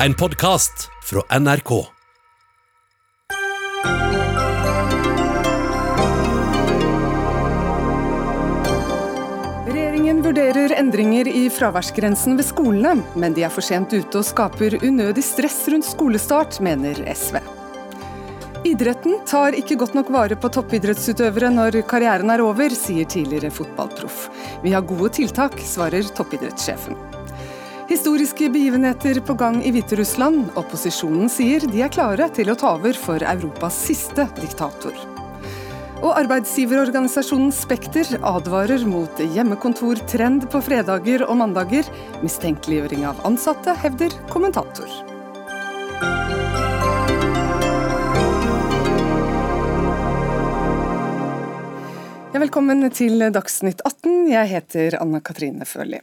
En podkast fra NRK. Regjeringen vurderer endringer i fraværsgrensen ved skolene, men de er for sent ute og skaper unødig stress rundt skolestart, mener SV. Idretten tar ikke godt nok vare på toppidrettsutøvere når karrieren er over, sier tidligere fotballproff. Vi har gode tiltak, svarer toppidrettssjefen. Historiske begivenheter på gang i Hviterussland. Opposisjonen sier de er klare til å ta over for Europas siste diktator. Og arbeidsgiverorganisasjonen Spekter advarer mot hjemmekontortrend på fredager og mandager. Mistenkeliggjøring av ansatte, hevder kommentator. Ja, velkommen til Dagsnytt 18. Jeg heter Anna Katrine Førli.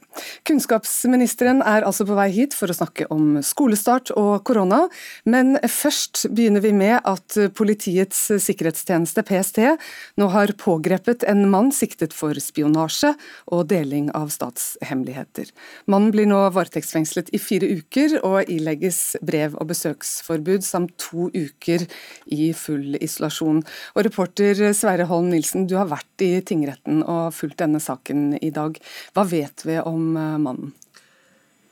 Kunnskapsministeren er altså på vei hit for å snakke om skolestart og korona. Men først begynner vi med at Politiets sikkerhetstjeneste, PST, nå har pågrepet en mann siktet for spionasje og deling av statshemmeligheter. Mannen blir nå varetektsfengslet i fire uker og ilegges brev- og besøksforbud samt to uker i full isolasjon. Og reporter Sverre Holm Nilsen, du har vært i tingretten og fulgt denne saken i dag. Hva vet vi om eh, mannen?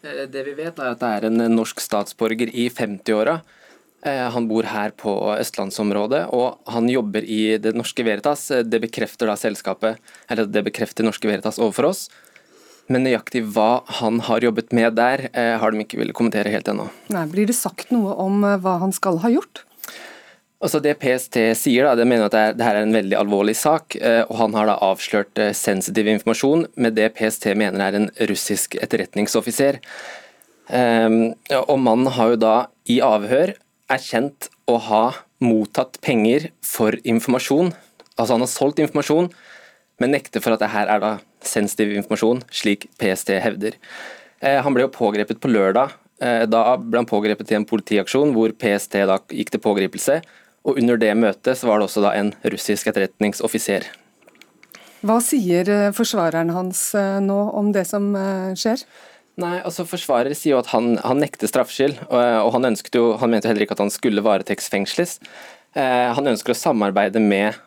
Eh, det vi vet er at det er en norsk statsborger i 50-åra. Eh, han bor her på østlandsområdet, og han jobber i Det Norske Veritas. Det bekrefter da selskapet, eller det bekrefter Norske Veritas overfor oss. Men nøyaktig hva han har jobbet med der, har de ikke villet kommentere helt ennå. Nei, Blir det sagt noe om hva han skal ha gjort? Altså Det PST sier, da, det mener at det, er, her er en veldig alvorlig sak. og Han har da avslørt sensitiv informasjon med det PST mener er en russisk etterretningsoffiser. Um, og Mannen har jo da i avhør erkjent å ha mottatt penger for informasjon. Altså Han har solgt informasjon, men nekter for at det her er da sensitiv informasjon, slik PST hevder. Uh, han ble jo pågrepet på lørdag. Da ble han pågrepet i en politiaksjon hvor PST da gikk til pågripelse. Og Under det møtet så var det også en russisk etterretningsoffiser. Hva sier forsvareren hans nå om det som skjer? Nei, altså Forsvarer sier jo at han, han nekter straffskyld, og, og han, jo, han mente jo heller ikke at han skulle varetektsfengsles. Eh, han ønsker å samarbeide med,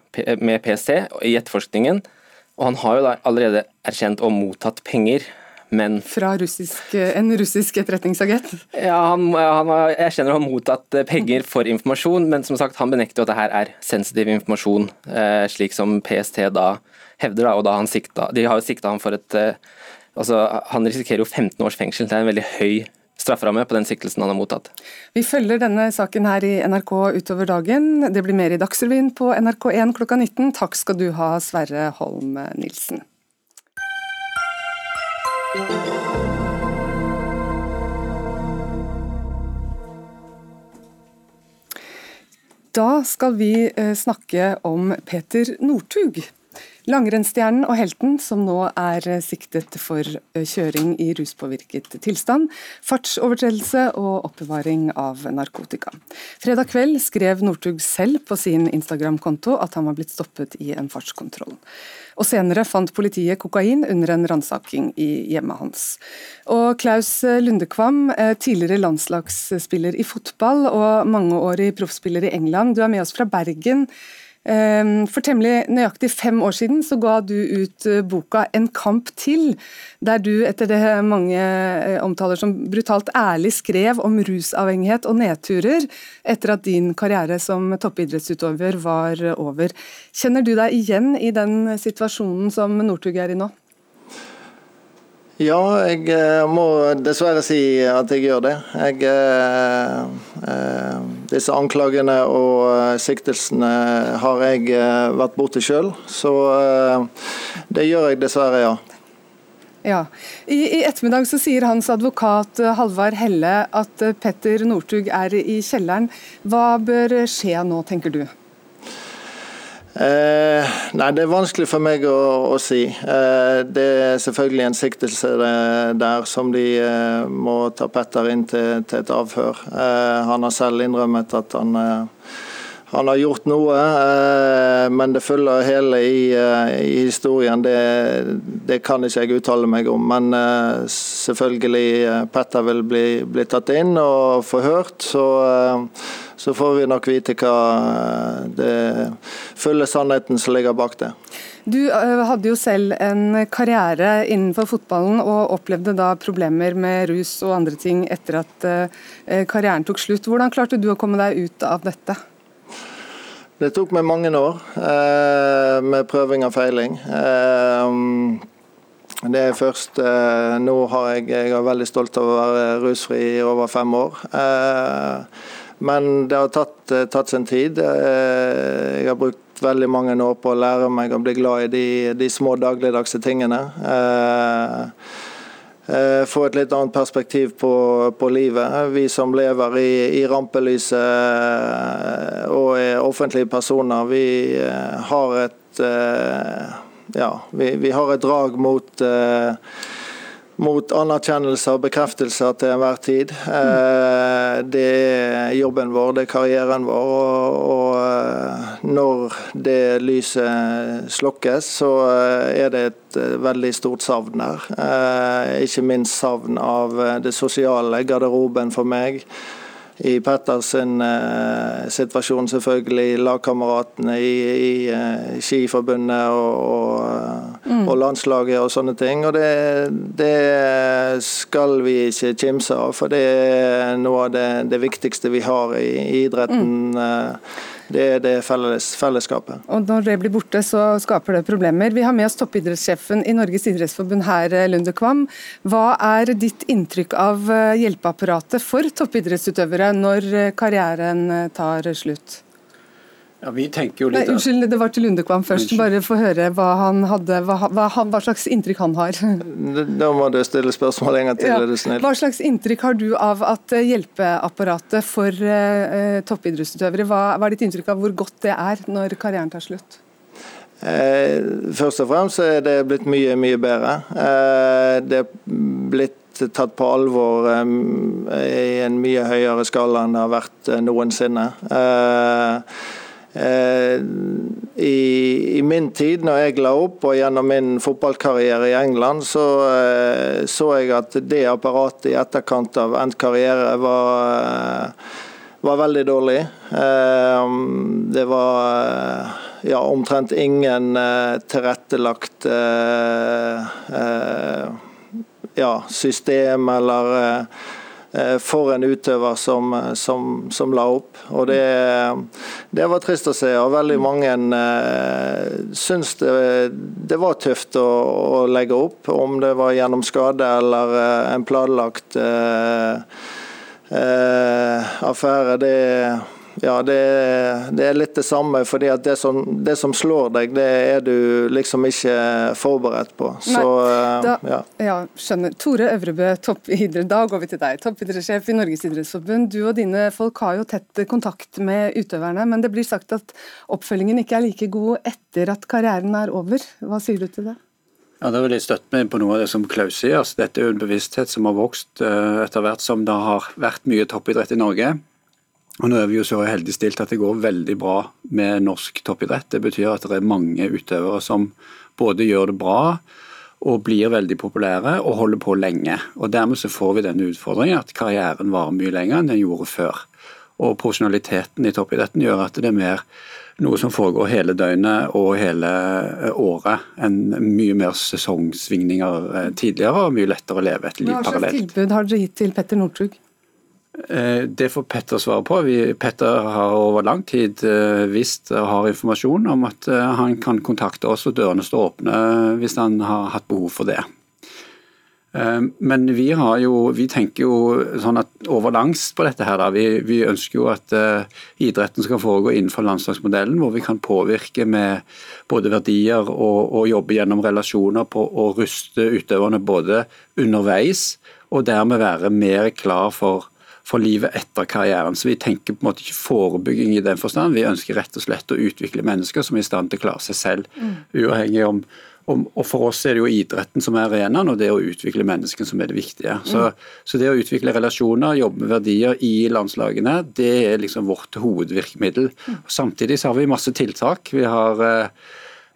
med PC i etterforskningen, og han har jo da allerede erkjent og mottatt penger men Fra russisk, en russisk etterretningsagent? Ja, han, han, jeg kjenner han mottatt penger for informasjon, men som sagt, han benekter at det her er sensitiv informasjon, eh, slik som PST da hevder. Da, og da han sikta, De har jo sikta han for et eh, altså, Han risikerer jo 15 års fengsel. Det er en veldig høy strafferamme på den siktelsen han har mottatt. Vi følger denne saken her i NRK utover dagen. Det blir mer i Dagsrevyen på NRK1 klokka 19. Takk skal du ha, Sverre Holm Nilsen. Da skal vi snakke om Peter Northug. Langrennsstjernen og helten som nå er siktet for kjøring i ruspåvirket tilstand, fartsovertredelse og oppbevaring av narkotika. Fredag kveld skrev Northug selv på sin Instagram-konto at han var blitt stoppet i en fartskontroll. Og Senere fant politiet kokain under en ransaking i hjemmet hans. Og Klaus Lundekvam, tidligere landslagsspiller i fotball og mangeårig proffspiller i England, du er med oss fra Bergen. For temmelig nøyaktig fem år siden så ga du ut boka 'En kamp til', der du etter det mange omtaler som brutalt ærlig skrev om rusavhengighet og nedturer etter at din karriere som toppidrettsutøver var over. Kjenner du deg igjen i den situasjonen som Northug er i nå? Ja, jeg må dessverre si at jeg gjør det. Jeg, eh, disse anklagene og siktelsene har jeg vært borti sjøl, så det gjør jeg dessverre, ja. Ja. I, I, ettermiddag så sier hans advokat Halvard Helle at Petter Northug er i kjelleren. Hva bør skje nå, tenker du? Eh, nei, Det er vanskelig for meg å, å si. Eh, det er selvfølgelig en siktelse der som de eh, må ta Petter inn til, til et avhør. han har selv innrømmet at han, han har gjort noe, eh, men det følger hele i, eh, i historien. Det, det, kan ikke jeg uttale meg om. Men eh, selvfølgelig Petter vil bli, bli tatt inn og forhørt. Så, så, får vi nok vite hva det fulle sannheten som ligger bak det. Du hadde jo selv en karriere innenfor fotballen og opplevde da problemer med rus og andre ting etter at karrieren tok slutt. Hvordan klarte du å komme deg ut av dette? Det tok meg mange år eh, med prøving og feiling. Eh, det er først eh, Nå har jeg, jeg er veldig stolt av å være rusfri i over fem år. Eh, men det har tatt, eh, tatt sin tid. Eh, jeg har brukt veldig mange år på å lære meg å bli glad i de, de små dagligdagse tingene. Eh, få et litt annet perspektiv på, på livet. Vi som lever i, i, rampelyset eh, og er offentlige personer, vi eh, har et ja, vi, vi har et drag mot mot anerkjennelse og bekreftelser til enhver tid. Eh, det er jobben vår, det er karrieren vår. Og, eh, når det lyset slokkes, så eh, er det et veldig stort savn her. Ikke minst savn av det sosiale, garderoben for meg i Pettersen eh, situasjon, selvfølgelig lagkameratene i, i uh, Skiforbundet og, og, mm. og, landslaget og sånne ting. Og det, det, skal vi ikke kimse av, for det er noe av det, det viktigste vi har i, i idretten. Mm. Det er det felles, fellesskapet. Og Når det blir borte, så skaper det problemer. Vi har med oss toppidrettssjefen i Norges idrettsforbund her, Lunde Kvam. Hva er ditt inntrykk av eh, hjelpeapparatet for toppidrettsutøvere når eh, karrieren eh, tar slutt? Ja, vi tenker jo litt... Nei, unnskyld, det var til Lundekvam først. Unnskyld. Bare få høre hva, han hadde, hva, hva, hva, slags inntrykk han har. Da må du stille spørsmål en gang til, ja. er du snill. Hva slags inntrykk har du av at eh, hjelpeapparatet for uh, toppidrettsutøvere, hva, hva er ditt inntrykk av hvor godt det er når karrieren tar slutt? Eh, først og fremst er det blitt mye, mye bedre. Eh, det er blitt tatt på alvor eh, i en mye høyere skala enn det har vært noensinne. Eh, Eh, i, i, min tid, når jeg la opp og gjennom min fotballkarriere i England, så eh, så jeg at det apparatet i etterkant av endt karriere var, eh, var veldig dårlig. Det var ja, omtrent ingen tilrettelagt ja, system eller Eh, for en utøver som, som, som la opp. Og det, det, var trist å se. og Veldig mange eh, syns det, det, var tøft å, å, legge opp, om det var gjennom skade eller eh, en planlagt eh, eh, affære. det ja, det, det, er litt det samme. fordi at det som, det som, slår deg, det er du liksom ikke forberedt på. Så, Nei, da, ja. ja. skjønner. Tore Øvrebø, toppidrett. Da går vi til deg. Toppidrettssjef i Norges idrettsforbund. Du og dine folk har jo tett kontakt med utøverne, men det blir sagt at oppfølgingen ikke er like god etter at karrieren er over. Hva sier du til det? Ja, Da vil jeg støtte meg på noe av det som Klaus sier. Altså, dette er jo en bevissthet som har vokst uh, etter hvert som det har vært mye toppidrett i Norge. Og Nå er vi jo så heldig stilt at det går veldig bra med norsk toppidrett. Det betyr at det er mange utøvere som både gjør det bra og blir veldig populære og holder på lenge. Og Dermed så får vi denne utfordringen at karrieren varer mye lenger enn den gjorde før. Og Profesjonaliteten i toppidretten gjør at det er mer noe som foregår hele døgnet og hele eh, året, enn mye mer sesongsvingninger eh, tidligere, og mye lettere å leve et liv parallelt. Hva slags tilbud har dere gitt til Petter Northug? Eh, det får Petter svare på. Petter har over lang tid eh, visst og har informasjon om at eh, han kan kontakte oss og dørene står åpne hvis han har hatt behov for det. Men vi, jo, vi tenker jo sånn at overlangs på dette. her. Vi, vi, ønsker jo at idretten skal foregå innenfor landslagsmodellen, hvor vi kan påvirke med både verdier og, og jobbe gjennom relasjoner på å ruste utøverne både underveis og dermed være mer klar for for livet etter karrieren. Så vi tenker på en måte ikke forebygging i den forstand. Vi ønsker rett og slett å utvikle mennesker som er i stand til å klare seg selv. Mm. Uavhengig om, og, og, For oss er det jo idretten som er arenaen, og det å utvikle menneskene som er det viktige. Så, mm. så, det å utvikle relasjoner, jobbe med verdier i landslagene, det er liksom vårt hovedvirkemiddel. Mm. Samtidig så har vi masse tiltak. Vi har eh,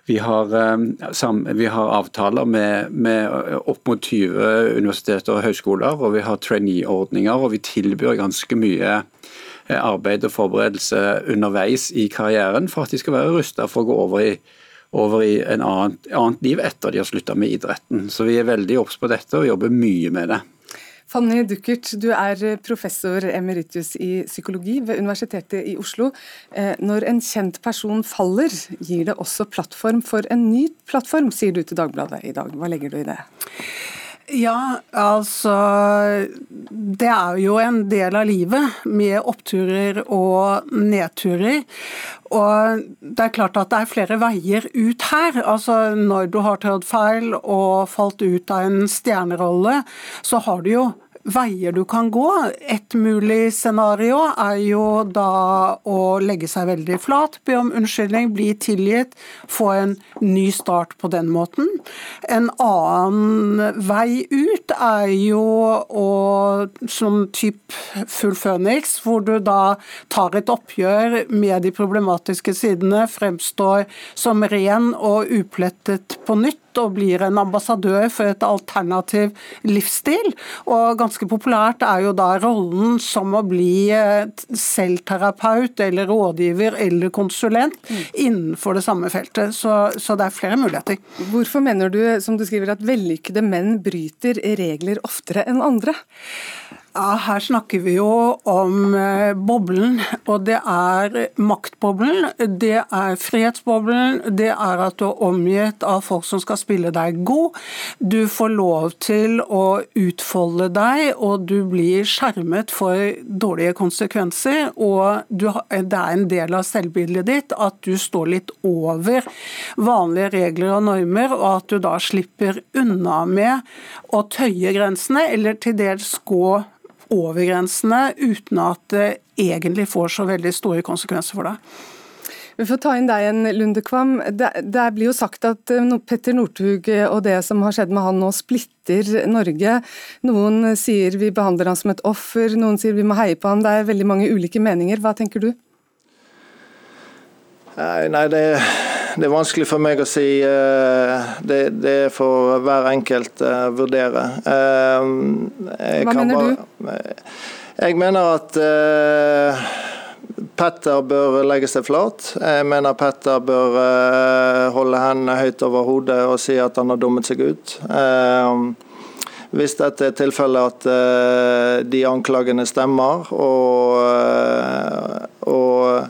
vi har, eh, vi har, avtaler med, med, opp mot 20 universiteter og høyskoler, og vi har trainee-ordninger, og vi tilbyr ganske mye eh, arbeid og forberedelse underveis i karrieren for at de skal være rusta for å gå over i over i en annet, annet liv etter de har slutta med idretten. Så vi er veldig obs på dette og jobber mye med det. Fanny Duckert, du er professor emeritus i psykologi ved Universitetet i Oslo. Eh, når en kjent person faller, gir det også plattform for en ny plattform, sier du til Dagbladet i dag. Hva legger du i det? Ja, altså Det er jo en del av livet med oppturer og nedturer. Og det er klart at det er flere veier ut her. Altså Når du har trådt feil og falt ut av en stjernerolle, så har du jo veier du kan gå. Et mulig scenario er jo da å legge seg veldig flat, be om unnskyldning, bli tilgitt, få en ny start på den måten. En annen vei ut er jo å, som typ full føniks, hvor du da tar et oppgjør med de problematiske sidene, fremstår som ren og uplettet på nytt og blir en ambassadør for et alternativ livsstil. Og ganske populært er jo da rollen som å bli selvterapeut eller rådgiver eller konsulent innenfor det samme feltet. Så, så det er flere muligheter. Hvorfor mener du, som du skriver, at vellykkede menn bryter regler oftere enn andre? Ja, Her snakker vi jo om eh, boblen, og det er maktboblen, det er frihetsboblen, det er at du er omgitt av folk som skal spille deg god. Du får lov til å utfolde deg, og du blir skjermet for dårlige konsekvenser. Og det er en del av selvbildet ditt at du står litt over vanlige regler og normer, og at du da slipper unna med å tøye grensene, eller til dels gå over grensene uten at det egentlig får så veldig store konsekvenser for deg. Vi får ta inn deg igjen, Lunde Kvam. Det, det, blir jo sagt at eh, Petter Northug og det som har skjedd med han nå, splitter Norge. Noen sier vi behandler han som et offer, noen sier vi må heie på han. Det er veldig mange ulike meninger. Hva tenker du? Nei, nei det, det, er vanskelig for meg å si. Eh, det, det får hver enkelt å vurdere. Jeg Hva mener bare, du? Jeg mener at Petter bør legge seg flat. Jeg mener Petter bør holde hendene høyt over hodet og si at han har dummet seg ut. Hvis dette er tilfellet at de anklagene stemmer, og, og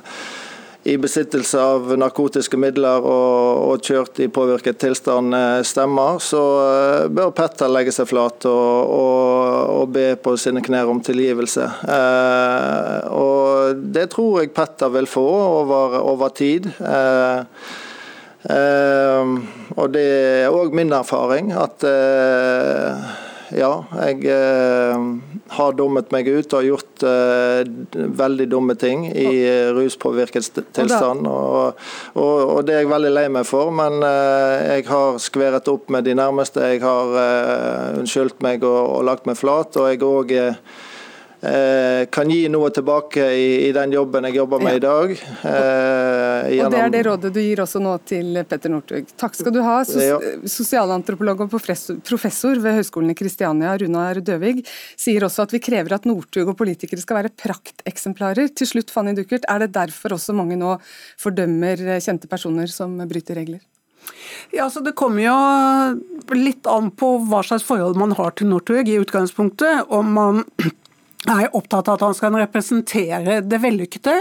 i besittelse av narkotiske midler og, og kjørt i påvirket tilstand eh, stemmer, så eh, bør Petter legge seg flat og, og, og be på sine knær om tilgivelse. Eh, og Det tror jeg Petter vil få over, over tid. Eh, eh, og Det er òg min erfaring at eh, ja, jeg har dummet meg ut og gjort eh, veldig dumme ting i uh, ruspåvirket tilstand. Og, og, og, det er jeg veldig lei meg for, men uh, jeg har skværet opp med de nærmeste. Jeg har uh, unnskyldt meg og, og, lagt meg flat. og jeg også, Eh, kan gi noe tilbake i, i, den jobben jeg jobber med ja. i dag. Eh, og Det er det rådet du gir også nå til Petter Northug. Takk skal du ha, sos ja. sosialantropolog og professor ved Høgskolen i Kristiania, Runar Døvig, sier også at vi krever at Northug og politikere skal være prakteksemplarer. Til slutt, Fanny Duckert, er det derfor også mange nå fordømmer kjente personer som bryter regler? Ja, så Det kommer jo litt an på hva slags forhold man har til Northug i utgangspunktet. Om man er opptatt av at han skal representere det vellykkede,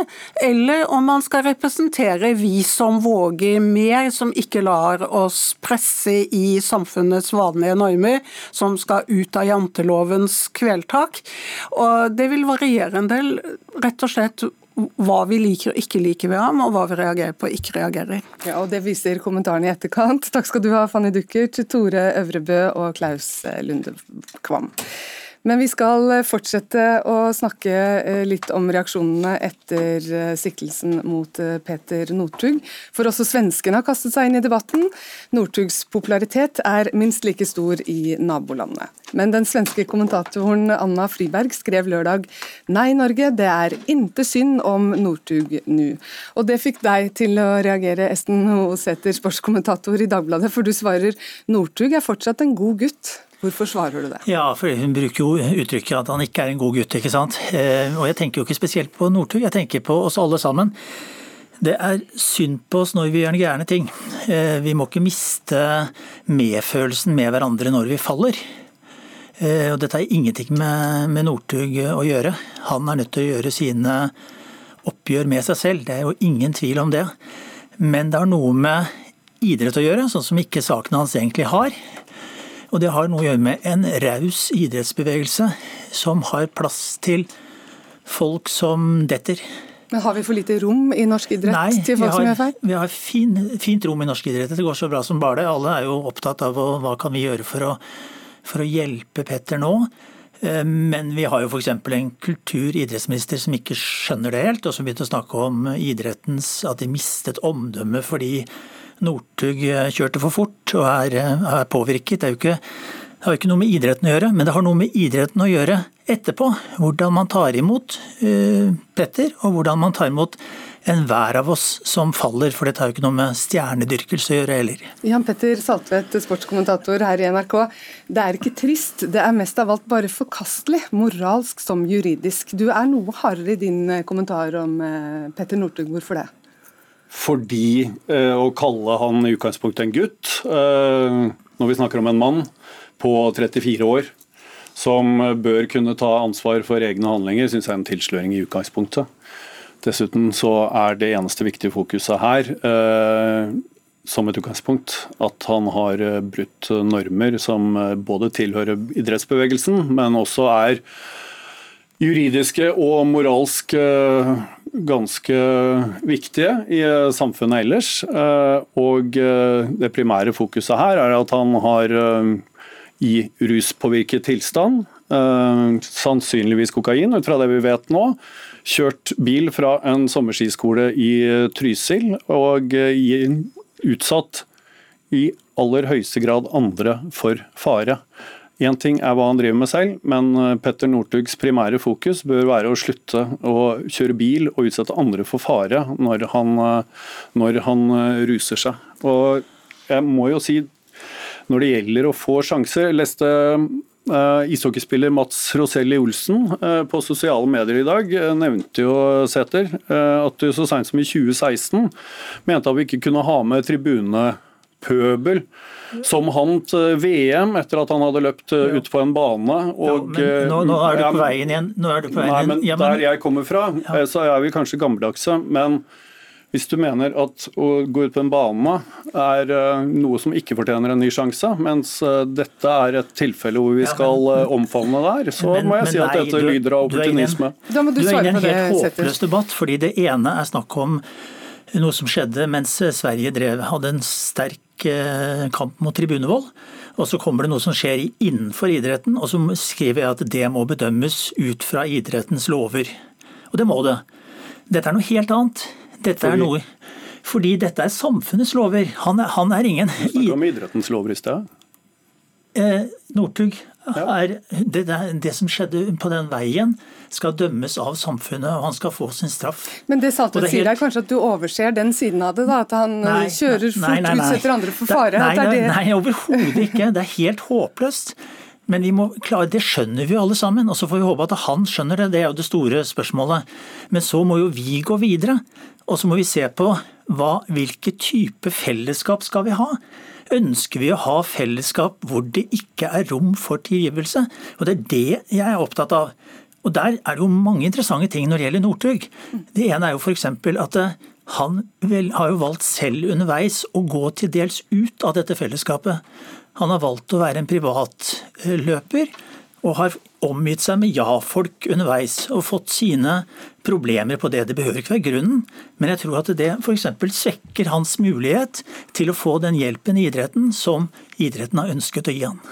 eller om han skal representere vi som våger mer, som ikke lar oss presse i samfunnets vanlige normer, som skal ut av jantelovens kveltak. Og Det vil variere en del, rett og slett hva vi liker og ikke liker ved ham, og hva vi reagerer på og ikke reagerer. Ja, og Det viser kommentarene i etterkant. Takk skal du ha, Fanny Duckert, Tore Øvrebø og Klaus Lunde Kvam. Men vi skal eh, fortsette å snakke eh, litt om reaksjonene etter eh, siktelsen mot Peter Northug. For også svenskene har kastet seg inn i debatten. Northugs popularitet er minst like stor i nabolandene. Men den svenske kommentatoren Anna Friberg skrev lørdag Nei, Norge, det er inte synd om Northug nu. Og det fikk deg til å reagere, Esten Hosæter, sportskommentator i Dagbladet, for du svarer Northug er fortsatt en god gutt. Hvorfor svarer du det? Ja, for Hun bruker jo uttrykket at han ikke er en god gutt. ikke sant? Eh, og Jeg tenker jo ikke spesielt på Northug, jeg tenker på oss alle sammen. Det er synd på oss når vi gjør gærne ting. Eh, vi må ikke miste medfølelsen med hverandre når vi faller. Eh, og Dette har ingenting med, med Northug å gjøre. Han er nødt til å gjøre sine oppgjør med seg selv, det er jo ingen tvil om det. Men det har noe med idrett å gjøre, sånn som ikke sakene hans egentlig har. Og det har noe å gjøre med en raus idrettsbevegelse som har plass til folk som detter. Men Har vi for lite rom i norsk idrett Nei, til folk har, som gjør feil? Vi har fin, fint rom i norsk idrett. Det går så bra som bare det. Alle er jo opptatt av hva kan vi gjøre for å, for å hjelpe Petter nå. Eh, men vi har jo f.eks. en kultur- idrettsminister som ikke skjønner det helt, og som begynte å snakke om idrettens at de mistet omdømme fordi Northug eh, kjørte for fort og er, eh, er påvirket. Det, er ikke, det har jo ikke noe med idretten å gjøre, men det har noe med idretten å gjøre etterpå. Hvordan man tar imot uh, Petter, og hvordan man tar imot enhver av oss som faller, for dette har jo ikke noe med stjernedyrkelse å gjøre heller. Jan Petter Saltvedt, sportskommentator her i NRK. Det er ikke trist, det er mest av alt bare forkastelig, moralsk som juridisk. Du er noe hardere i din kommentar om Petter Northug, hvorfor det? Fordi eh, å kalle han i utgangspunktet en gutt, eh, når vi snakker om en mann på 34 år som bør kunne ta ansvar for egne handlinger, syns jeg er en tilsløring i utgangspunktet. Dessuten så er det eneste viktige fokuset her, eh, som et utgangspunkt, at han har brutt normer som både tilhører idrettsbevegelsen, men også er juridiske og moralsk ganske viktige i eh, samfunnet ellers. Eh, og det primære fokuset her er at han har i ruspåvirket tilstand, sannsynligvis kokain, ut fra det vi vet nå, kjørt bil fra en sommerskiskole i Trysil og utsatt i aller høyeste grad andre for fare. Én ting er hva han driver med selv, men eh, Petter Northugs primære fokus bør være å slutte å kjøre bil og utsette andre for fare når han, eh, når han eh, ruser seg. Og jeg må jo si, når det gjelder å få sjanser Jeg leste uh, ishockeyspiller Mats Roselli Olsen uh, på sosiale medier i dag uh, nevnte jo Sæter at du så seint som i 2016 mente at vi ikke kunne ha med tribunepøbel som hant VM etter at han hadde løpt eh, ut på en bane. Og, ja, nå, nå, er du på veien igjen. Nå er du på veien nei, men, ja, men Der jeg kommer fra, ja. Eh, så er vi kanskje gammeldagse. Men hvis du mener at å gå ut på en bane er uh, noe som ikke fortjener en ny sjanse, mens uh, dette er et tilfelle hvor vi skal uh, omfavne der, så men, må jeg si at dette lyder av opportunisme. Du, du, du er inne i en helt håpløs debatt, fordi det ene er snakk om noe som skjedde mens Sverige drev, hadde en sterk eh, kamp mot tribunevold. Og så kommer det noe som skjer innenfor idretten, og så skriver jeg at det må bedømmes ut fra idrettens lover. Og det må det. Dette er noe helt annet. Dette er noe fordi dette er samfunnets lover. Han er, han er ingen Du snakka om idrettens lover i sted. Eh, Northug er det, det, som skjedde på den veien, skal dømmes av samfunnet, og han skal få sin straff. Men det Saltvedt sier, er kanskje at du overser den siden av det? da, At han eh, nei, kjører fort, nei, nei, utsetter andre for fare? Nei, nei, nei overhodet ikke. Det er helt håpløst. Men vi må klare, det skjønner vi jo alle sammen, og så får vi håpe at han skjønner det. Det er jo det store spørsmålet. Men så må jo vi gå videre. Og så må vi se på hva, hvilke type fellesskap skal vi ha ønsker vi å ha fellesskap hvor det ikke er rom for tilgivelse. Og Det er det jeg er opptatt av. Og Der er det jo mange interessante ting når det gjelder Northug. Det ene er jo f.eks. at eh, han vel, har jo valgt selv underveis å gå til dels ut av dette fellesskapet. Han har valgt å være en privatløper og har omgitt seg med ja-folk underveis og fått sine problemer på det. Det behøver ikke være grunnen, men jeg tror at det f.eks. svekker hans mulighet til å få den hjelpen i idretten som idretten har ønsket å gi han.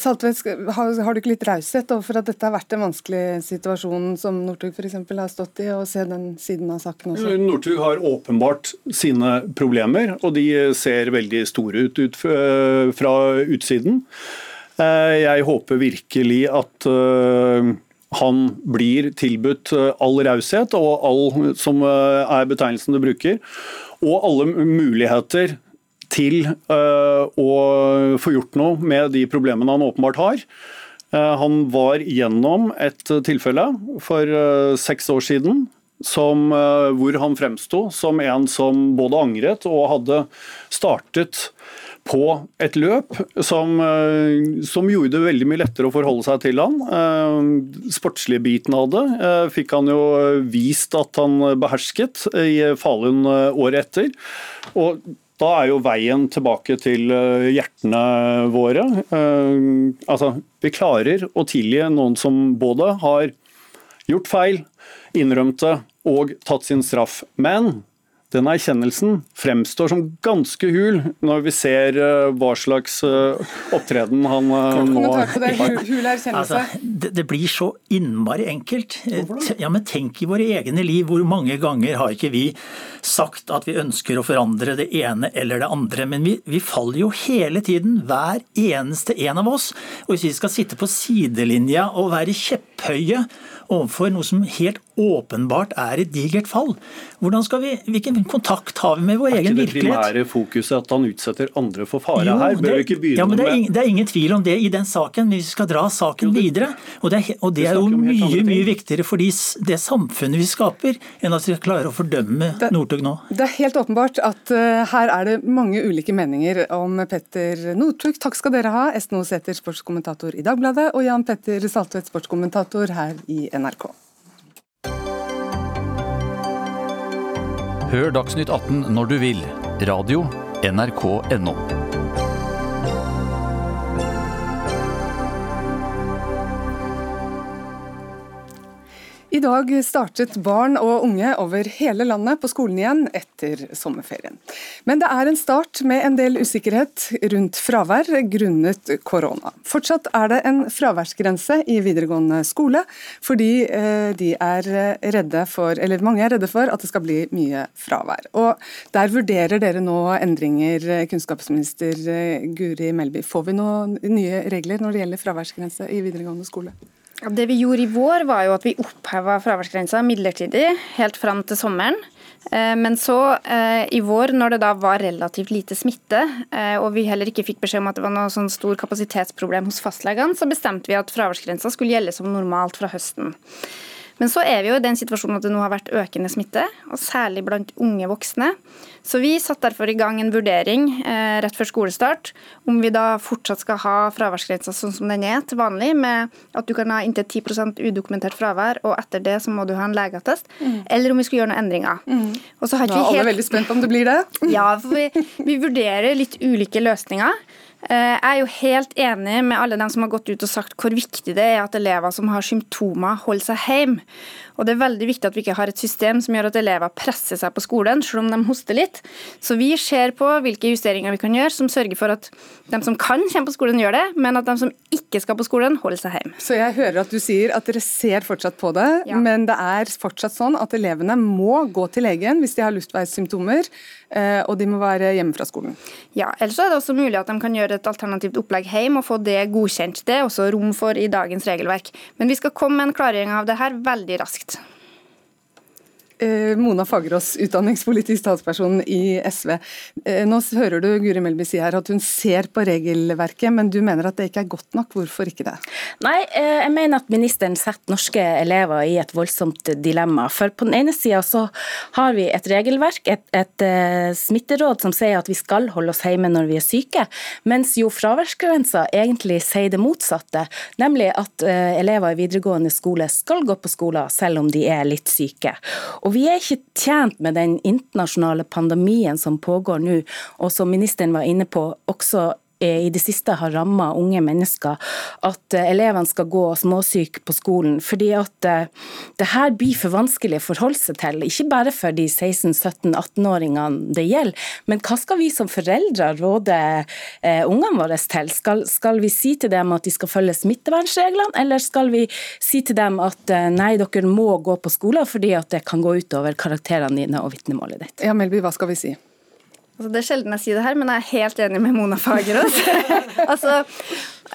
Saltvedt, har, har, du ikke litt raushet overfor at dette har vært en vanskelig situasjon som Northug f.eks. har stått i, og se den siden av saken også? Northug har åpenbart sine problemer, og de ser veldig store ut, ut fra utsiden. Eh, jeg håper virkelig at eh, han blir tilbudt eh, all raushet og all som er betegnelsen du bruker, og alle muligheter til å få gjort noe med de problemene han åpenbart har. Han var gjennom et tilfelle for seks år siden som, hvor han fremsto som en som både angret og hadde startet på et løp som, eh, som, gjorde det veldig mye lettere å forholde seg til han. Eh, sportslige biten av det eh, fikk han jo vist at han behersket i Falun året etter. Og da er jo veien tilbake til hjertene våre. Altså, vi klarer å tilgi noen som både har gjort feil, innrømt det og tatt sin straff. Men den erkjennelsen fremstår som ganske hul når vi ser eh, hva slags eh, opptreden han eh, nå har. Altså, det, det, blir så innmari enkelt. Ja, men Tenk i våre egne liv. Hvor mange ganger har ikke vi sagt at vi ønsker å forandre det ene eller det andre? Men vi, vi faller jo hele tiden, hver eneste en av oss. Og hvis vi skal sitte på sidelinja og være kjepphøye overfor noe som helt åpenbart er et digert fall. Hvordan skal vi, Hvilken kontakt har vi med vår egen virkelighet? Er ikke det primære fokuset at han utsetter andre for fare jo, her? Bør vi ikke begynne ja, men det er, ingen, det er, ingen, tvil om det i den saken, men vi skal dra saken jo, det, videre. Og det, er, og det er jo mye mye viktigere for det samfunnet vi skaper, enn at vi klarer å fordømme Northug nå. Det er helt åpenbart at uh, her er det mange ulike meninger om Petter Northug. Takk skal dere ha, Esten Sæther, sportskommentator i Dagbladet, og Jan Petter Saltvedt, sportskommentator her i NRK. Hør Dagsnytt 18 når du vil. Radio NRK.no. I dag startet barn og unge over hele landet på skolen igjen etter sommerferien. Men det er en start med en del usikkerhet rundt fravær grunnet korona. Fortsatt er det en fraværsgrense i videregående skole, fordi eh, er for, mange er redde for at det skal bli mye fravær. Og Der vurderer dere nå endringer, kunnskapsminister Guri Melby. Får vi noen nye regler når det gjelder fraværsgrense i videregående skole? Det vi gjorde i vår, var jo at vi oppheva fraværsgrensa midlertidig helt fram til sommeren. Eh, men så eh, i vår, når det da var relativt lite smitte, eh, og vi heller ikke fikk beskjed om at det var noe sånn stor kapasitetsproblem hos fastlegene, så bestemte vi at fraværsgrensa skulle gjelde som normalt fra høsten. Men så er vi jo i den situasjonen at det nå har vært økende smitte, og særlig blant unge voksne. Så vi satte derfor i gang en vurdering eh, rett før skolestart om vi da fortsatt skal ha fraværsgrensa sånn som den er til vanlig, med at du kan ha inntil 10% udokumentert fravær, og etter det så må du ha en legeattest, mm. eller om vi skulle gjøre noen endringer. Mm. Og så har ikke vi helt... Alle er veldig spent på om det blir det. ja, for vi, vi vurderer litt ulike løsninger. Eh, jeg er jo helt enig med alle dem som har gått ut og sagt hvor viktig det er at elever som har symptomer, holder seg hjemme. Og Det er veldig viktig at vi ikke har et system som gjør at elever presser seg på skolen, selv om de hoster litt. Så vi ser på hvilke justeringer vi kan gjøre som sørger for at de som kan komme på skolen, gjør det, men at de som ikke skal på skolen, holder seg hjemme. Så jeg hører at du sier at dere ser fortsatt på det, ja. men det er fortsatt sånn at elevene må gå til legen hvis de har luftveissymptomer, eh, og de må være hjemme fra skolen? Ja, ellers er det også mulig at de kan gjøre et alternativt opplegg hjemme og få det godkjent. Det er også rom for i dagens regelverk. Men vi skal komme med en klargjøring av det her veldig raskt. Eh, Mona Fagerås, utdanningspolitisk talsperson i SV. Eh, nå hører du Guri Melby si her at hun ser på regelverket, men du mener at det ikke er godt nok. Hvorfor ikke det? Nei, eh, jeg mener at ministeren setter norske elever i et voldsomt dilemma. For på den ene sida så har vi et regelverk, et, et smitteråd som sier at vi skal holde oss hjemme når vi er syke, mens jo fraværsgrensa egentlig sier det motsatte, nemlig at elever i videregående skole skal gå på skolen selv om de er litt syke. Og Vi er ikke tjent med den internasjonale pandemien som pågår nå, og som ministeren var inne på, også i det siste har ramma unge mennesker, at elevene skal gå småsyke på skolen. Fordi at det her blir for vanskelig å forholde seg til. Ikke bare for de 16-17-18-åringene det gjelder, men hva skal vi som foreldre råde ungene våre til? Skal, skal vi si til dem at de skal følge smittevernreglene, eller skal vi si til dem at nei, dere må gå på skolen fordi at det kan gå utover karakterene dine og vitnemålet ditt? Ja, Melby, hva skal vi si? Altså, det er sjelden jeg sier det her, men jeg er helt enig med Mona Fagerås. altså,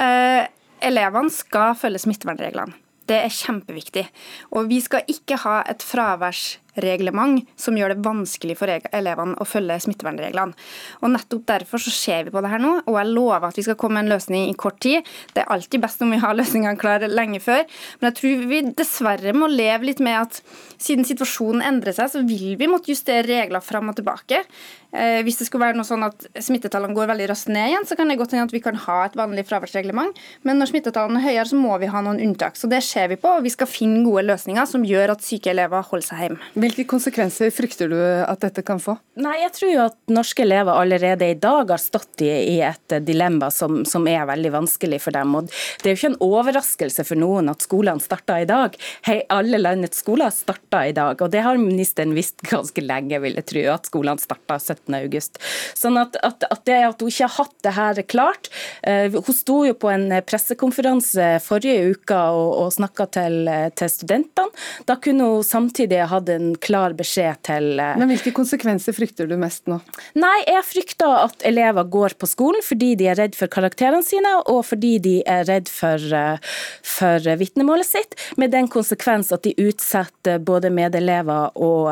eh, elevene skal følge smittevernreglene. Det er kjempeviktig. Og vi skal ikke ha et fraværsreglement som gjør det vanskelig for elevene å følge smittevernreglene. Og Nettopp derfor så ser vi på det her nå, og jeg lover at vi skal komme med en løsning i kort tid. Det er alltid best om vi har løsningene klare lenge før, men jeg tror vi dessverre må leve litt med at siden situasjonen endrer seg, så vil vi måtte justere regler fram og tilbake. Eh, hvis det skulle være noe sånn at smittetallene går veldig raskt ned igjen, så kan det godt hende at vi kan ha et vanlig fraværsreglement. Men når smittetallene er høyere, så må vi ha noen unntak. Så det ser vi på, og vi skal finne gode løsninger som gjør at syke elever holder seg hjemme. Hvilke konsekvenser frykter du at dette kan få? Nei, Jeg tror jo at norske elever allerede i dag har stått i, i et dilemma som, som, er veldig vanskelig for dem. Og det er jo ikke en overraskelse for noen at skolene starter i dag. Hei, alle landets skoler starter i dag, og det har ministeren visst ganske lenge, vil jeg tro, at skolene starta 17 august. Sånn at, at, at, det at hun ikke har hatt det her klart uh, Hun sto jo på en pressekonferanse forrige uke og, og snakka til, til, studentene. Da kunne hun samtidig hatt en klar beskjed til uh, Men Hvilke konsekvenser frykter du mest nå? Nei, Jeg frykter at elever går på skolen fordi de er redd for karakterene sine, og fordi de er redd for, uh, for vitnemålet sitt, med den konsekvens at de utsetter både medelever og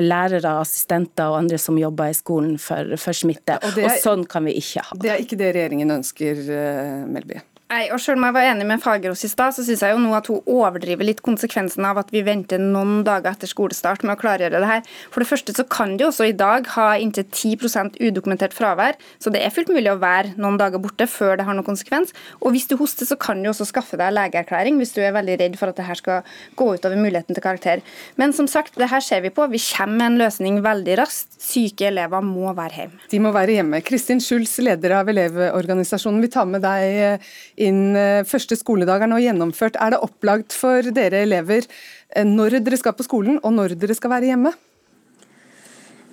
lærere, assistenter og andre som jobber i skolen for, for smitte. Og, er, og, sånn kan vi ikke ha det. Det er ikke det regjeringen ønsker, eh, Melby? Nei, og selv om jeg var enig med Fagerås i stad, så syns jeg jo nå at hun overdriver litt konsekvensen av at vi venter noen dager etter skolestart med å klargjøre det her. For det første så kan de også i dag ha inntil 10% udokumentert fravær, så det er fullt mulig å være noen dager borte før det har noen konsekvens. Og hvis du hoster, så kan du også skaffe deg legeerklæring hvis du er veldig redd for at det her skal gå utover muligheten til karakter. Men som sagt, det her ser vi på. Vi kommer med en løsning veldig raskt. Syke elever må være hjemme. De må være hjemme. Kristin Schulz, leder av Elevorganisasjonen, vi tar med deg inn eh, første skoledag er nå gjennomført. Er det opplagt for dere elever eh, når dere skal på skolen og når dere skal være hjemme?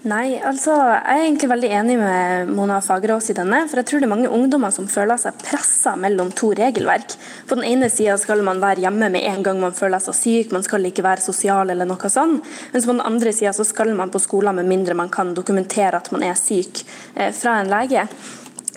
Nei, altså jeg er egentlig veldig enig med Mona Fagerås i denne. For jeg tror det er mange ungdommer som føler seg pressa mellom to regelverk. På den ene sida skal man være hjemme med en gang man føler seg syk, man skal ikke være sosial eller noe sånt. Mens på den andre sida skal man på skolen med mindre man kan dokumentere at man er syk eh, fra en lege.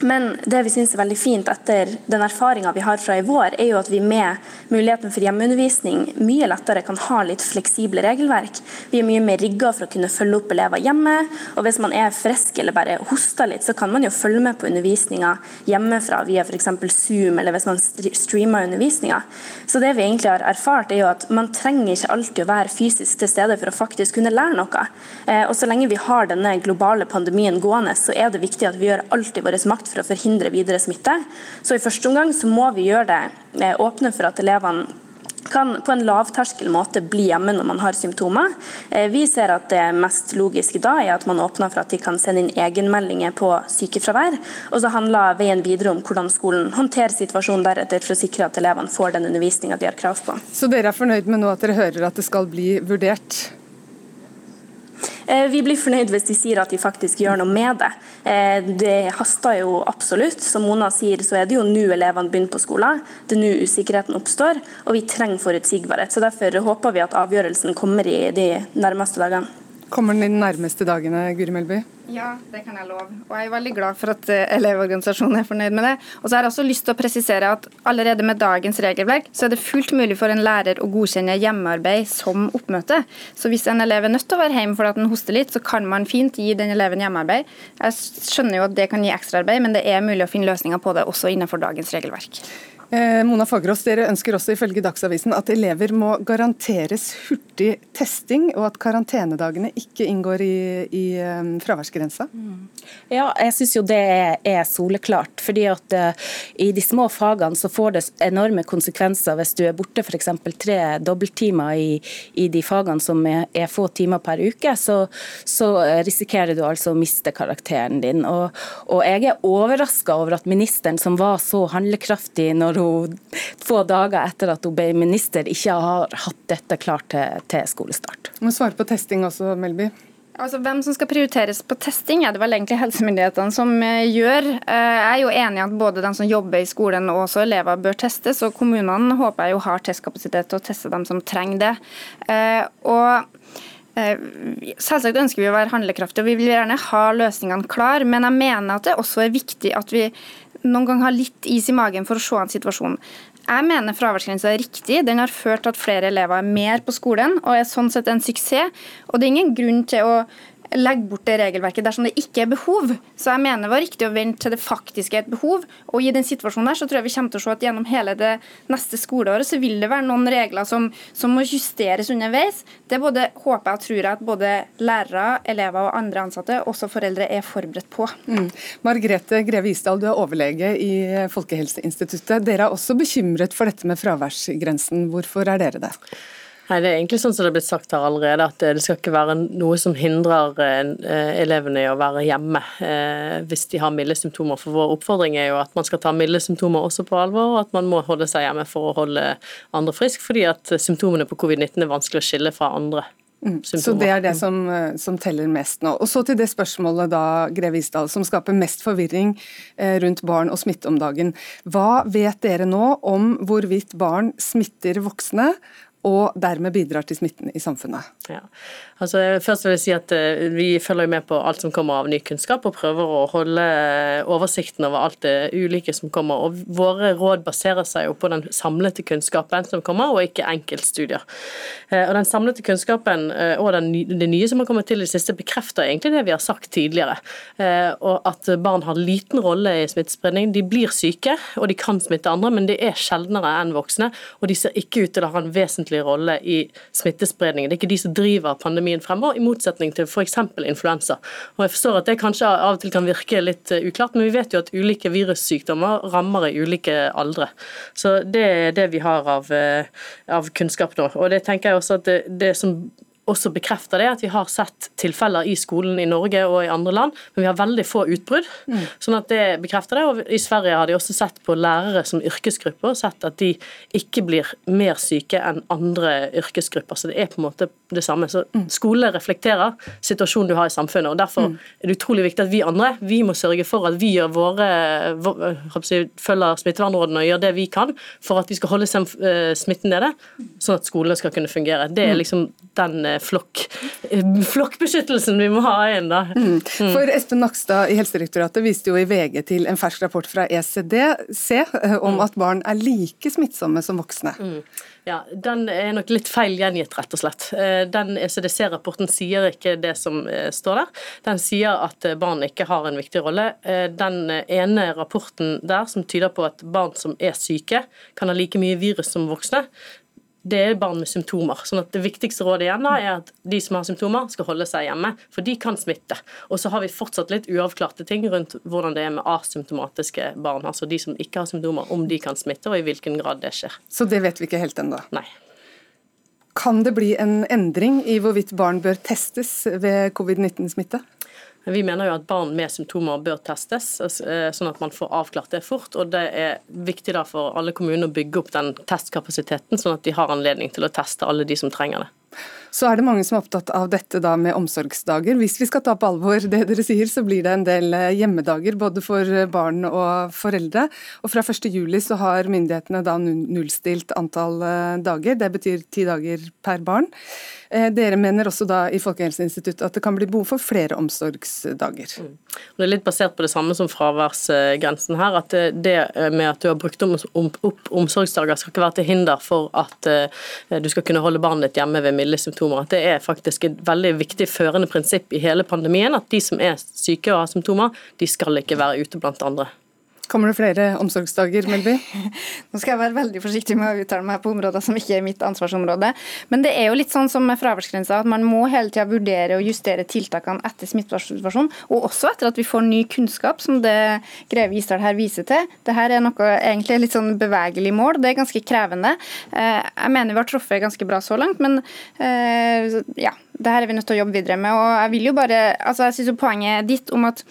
Men det vi syns er veldig fint etter den erfaringa vi har fra i vår, er jo at vi med muligheten for hjemmeundervisning mye lettere kan ha litt fleksible regelverk. Vi er mye mer rigga for å kunne følge opp elever hjemme. Og hvis man er frisk eller bare hoster litt, så kan man jo følge med på undervisninga hjemmefra via f.eks. Zoom, eller hvis man streamer undervisninga. Så det vi egentlig har erfart, er jo at man trenger ikke alltid å være fysisk til stede for å faktisk kunne lære noe. Eh, og så lenge vi har denne globale pandemien gående, så er det viktig at vi gjør alt i vår makt for å forhindre videre smitte. Så i første omgang så må vi gjøre det eh, åpne for at elevene kan på en lavterskel måte bli hjemme når man har symptomer. Eh, vi ser at det mest logiske da er at man åpner for at de kan sende inn egenmeldinger på sykefravær. Og så handler veien videre om hvordan skolen håndterer situasjonen deretter for å sikre at elevene får den undervisninga de har krav på. Så dere er fornøyd med nå at dere hører at det skal bli vurdert? Eh, vi blir fornøyd hvis de sier at de faktisk gjør noe med det. Eh, det haster jo absolutt. Som Mona sier, så er det jo nå elevene begynner på skolen. Det er nå usikkerheten oppstår, og vi trenger forutsigbarhet. Så Derfor håper vi at avgjørelsen kommer i de nærmeste dagene. Kommer den i de nærmeste dagene, Guri Melby? Ja, det kan jeg love. Og jeg er veldig glad for at eh, Elevorganisasjonen er fornøyd med det. Og så har jeg også lyst til å presisere at allerede med dagens regelverk så er det fullt mulig for en lærer å godkjenne hjemmearbeid som oppmøte. Så hvis en elev er nødt til å være hjemme fordi den hoster litt, så kan man fint gi den eleven hjemmearbeid. Jeg skjønner jo at det kan gi ekstraarbeid, men det er mulig å finne løsninger på det også innenfor dagens regelverk. Eh, Mona Fagerås, dere ønsker også ifølge Dagsavisen at elever må garanteres hurtig testing, og at karantenedagene ikke inngår i, i um, fraværsgrensa? Ja, jeg syns jo det er, er, soleklart. fordi at uh, I de små fagene så får det enorme konsekvenser hvis du er borte f.eks. tre dobbelttimer i, i, de fagene som er, er, få timer per uke. Så, så risikerer du altså å miste karakteren din. Og, og jeg er overraska over at ministeren, som var så handlekraftig når hun få dager etter at hun ble minister, ikke har hatt dette klart til, til skolestart. Du må svare på testing også, Melby. Altså, Hvem som skal prioriteres på testing, er det vel egentlig helsemyndighetene som eh, gjør. Eh, jeg er jo enig i at både de som jobber i skolen og også elever bør testes, og kommunene håper jeg jo har testkapasitet til å teste dem som trenger det. Eh, og Selvsagt ønsker vi å være handlekraftige, og vi vil gjerne ha løsningene klar, men jeg mener at det også er viktig at vi noen gang ha litt is i magen for å se an situasjonen. Jeg mener fraværsgrensa er riktig. Den har ført til at flere elever er mer på skolen og er sånn sett en suksess. Og det er ingen grunn til å legge bort det regelverket dersom det ikke er behov. Så jeg mener det var riktig å vente til det faktisk er et behov. Og i den situasjonen her så tror jeg vi kommer til å se at gjennom hele det neste skoleåret så vil det være noen regler som, som må justeres underveis. Det både håper jeg og tror jeg at både lærere, elever og andre ansatte, også foreldre, er forberedt på. Mm. Margrethe Greve Isdal, du er overlege i Folkehelseinstituttet. Dere er også bekymret for dette med fraværsgrensen. Hvorfor er dere det? Nei, Det er egentlig sånn som det er blitt sagt her allerede, at det skal ikke være noe som hindrer eh, elevene i å være hjemme eh, hvis de har milde symptomer. For Vår oppfordring er jo at man skal ta milde symptomer også på alvor, og at man må holde seg hjemme for å holde andre friske, fordi at symptomene på covid-19 er vanskelig å skille fra andre. Mm. Så det er det som, eh, som, teller mest nå. Og Så til det spørsmålet da, Greve Isdal, som skaper mest forvirring rundt barn og smitte om dagen. Hva vet dere nå om hvorvidt barn smitter voksne, og dermed bidrar til smitten i samfunnet. Ja. Altså, først vil jeg si at uh, Vi følger med på alt som kommer av ny kunnskap, og prøver å holde uh, oversikten over alt det ulike som kommer. og Våre råd baserer seg jo på den samlete kunnskapen som kommer, og ikke enkeltstudier. Uh, og Den samlete kunnskapen og det nye som har kommet til i det siste, bekrefter egentlig det vi har sagt tidligere. og At barn har liten rolle i smittespredning. De blir syke, og de kan smitte andre, men det er sjeldnere enn voksne. Og de ser ikke ut til å ha en vesentlig rolle i smittespredningen. Det er ikke de som driver pandemien fremover, i motsetning til f.eks. influensa. Og Jeg forstår at det kanskje av og til kan virke litt eh, uklart, men vi vet jo at ulike virussykdommer rammer i ulike aldre. Så det er det vi har av, eh, av kunnskap nå. Og det tenker jeg også at det, det som også bekrefter det at vi har sett tilfeller i skolen i Norge og i andre land, men vi har veldig få utbrudd. Mm. sånn at det bekrefter det. Og I Sverige har de også sett på lærere som yrkesgrupper og sett at de ikke blir mer syke enn andre yrkesgrupper. Så det er på en måte det samme. Så mm. Skole reflekterer situasjonen du har i samfunnet. og Derfor mm. er det utrolig viktig at vi andre vi må sørge for at vi gjør våre, følger smittevernrådene og gjør det vi kan for at vi skal holde eh, smitten nede, sånn at skolene skal kunne fungere. Det er mm. liksom den eh, flokk, flokkbeskyttelsen vi må ha igjen, da. Mm. mm. For Espen Nakstad i Helsedirektoratet viste jo i VG til en fersk rapport fra ECDC eh, om mm. at barn er like smittsomme som voksne. Mm. Ja, Den er nok litt feil gjengitt, rett og slett. Eh, den ECDC-rapporten sier ikke det som står der. Den sier at barn ikke har en viktig rolle. Den ene rapporten der som tyder på at barn som er syke, kan ha like mye virus som voksne, det er barn med symptomer. sånn at Det viktigste rådet igjen da er at de som har symptomer, skal holde seg hjemme, for de kan smitte. Og så har vi fortsatt litt uavklarte ting rundt hvordan det er med asymptomatiske barn. Altså de som ikke har symptomer, om de kan smitte, og i hvilken grad det skjer. Så det vet vi ikke helt ennå? Nei. Kan det bli en endring i hvorvidt barn bør testes ved covid-19-smitte? Vi mener jo at barn med symptomer bør testes, eh, sånn at man får avklart det fort. og Det er viktig for alle kommuner å bygge opp den testkapasiteten, sånn at de har anledning til å teste alle de som trenger det. Så er det mange som er opptatt av dette da med omsorgsdager. Hvis vi skal ta på alvor det dere sier, så blir det en del eh, hjemmedager både for barn og foreldre. Og fra 1.7 så har myndighetene da nullstilt antall eh, dager. Det betyr ti dager per barn. Eh, dere mener også da i Folkehelseinstituttet at det kan bli behov for flere omsorgsdager. Mm. Det er litt basert på det samme som fraværsgrensen her. At det med at du har brukt opp omsorgsdager skal ikke være til hinder for at eh, du skal kunne holde barnet ditt hjemme ved milde symptomer. At det er faktisk et veldig viktig førende prinsipp i hele pandemien at de som er syke og har symptomer, de skal ikke være ute blant andre. Kommer det flere omsorgsdager, Melby? Nå skal jeg være veldig forsiktig med å uttale meg på områder som ikke er mitt ansvarsområde. Men det er jo litt sånn som med fraværsgrensa, at man må hele tida vurdere og justere tiltakene etter smittesituasjonen, og også etter at vi får ny kunnskap, som det Greve Isdal her viser til. Dette er noe egentlig litt sånn bevegelig mål, det er ganske krevende. Eh, jeg mener vi har truffet ganske bra så langt, men eh, ja, det her er vi nødt til å jobbe videre med. og jeg vil jo bare, altså jeg synes jo Poenget ditt om at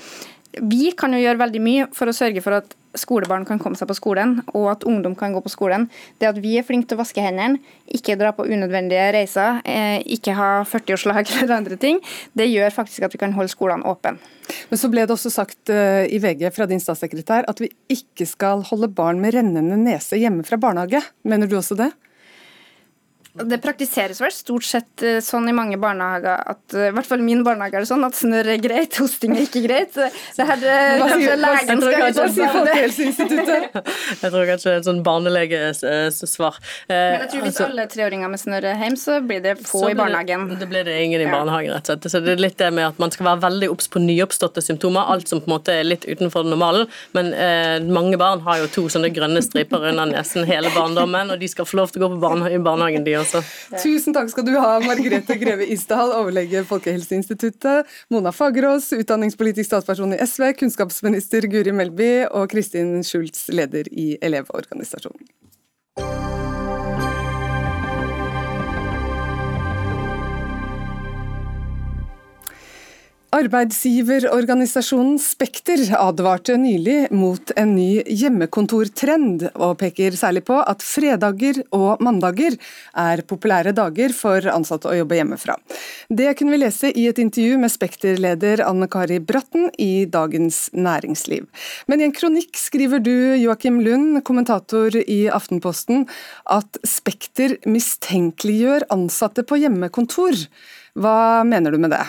vi kan jo gjøre veldig mye for å sørge for at skolebarn kan komme seg på skolen, og at ungdom kan gå på skolen. Det at vi er flinke til å vaske hendene, ikke dra på unødvendige reiser, eh, ikke ha 40-årslag eller andre ting, det gjør faktisk at vi kan holde skolene åpne. Men så ble det også sagt eh, i VG fra din statssekretær at vi ikke skal holde barn med rennende nese hjemme fra barnehage. Mener du også det? Det praktiseres vel stort sett eh, sånn i mange barnehager at eh, i hvert fall min barnehage er det sånn at snørr er greit, hosting er ikke greit. Det her, kanskje hva sier, legen skal hva si Folkehelseinstituttet? Jeg tror kanskje det er et sånn barnelegesvar. Men jeg tror hvis altså, alle treåringer med snørr er hjemme, så blir det få i barnehagen. Det, det blir det ingen i barnehagen, rett og slett. Så det er litt det med at man skal være veldig obs på nyoppståtte symptomer, alt som på en måte er litt utenfor normalen. Men eh, mange barn har jo to sånne grønne striper under nesen hele barndommen, og de skal få lov til å gå på barnehagen, de også altså. Tusen takk skal du ha, Margrethe Greve Isdal, overlege Folkehelseinstituttet, Mona Fagerås, utdanningspolitisk statsperson i SV, kunnskapsminister Guri Melby og Kristin Schultz, leder i Elevorganisasjonen. Arbeidsgiverorganisasjonen Spekter advarte nylig mot en ny hjemmekontortrend, og peker særlig på at fredager og mandager er populære dager for ansatte å jobbe hjemmefra. Det kunne vi lese i et intervju med Spekter-leder Anne Kari Bratten i Dagens Næringsliv. Men i en kronikk skriver du, Joakim Lund, kommentator i Aftenposten, at Spekter mistenkeliggjør ansatte på hjemmekontor. Hva mener du med det?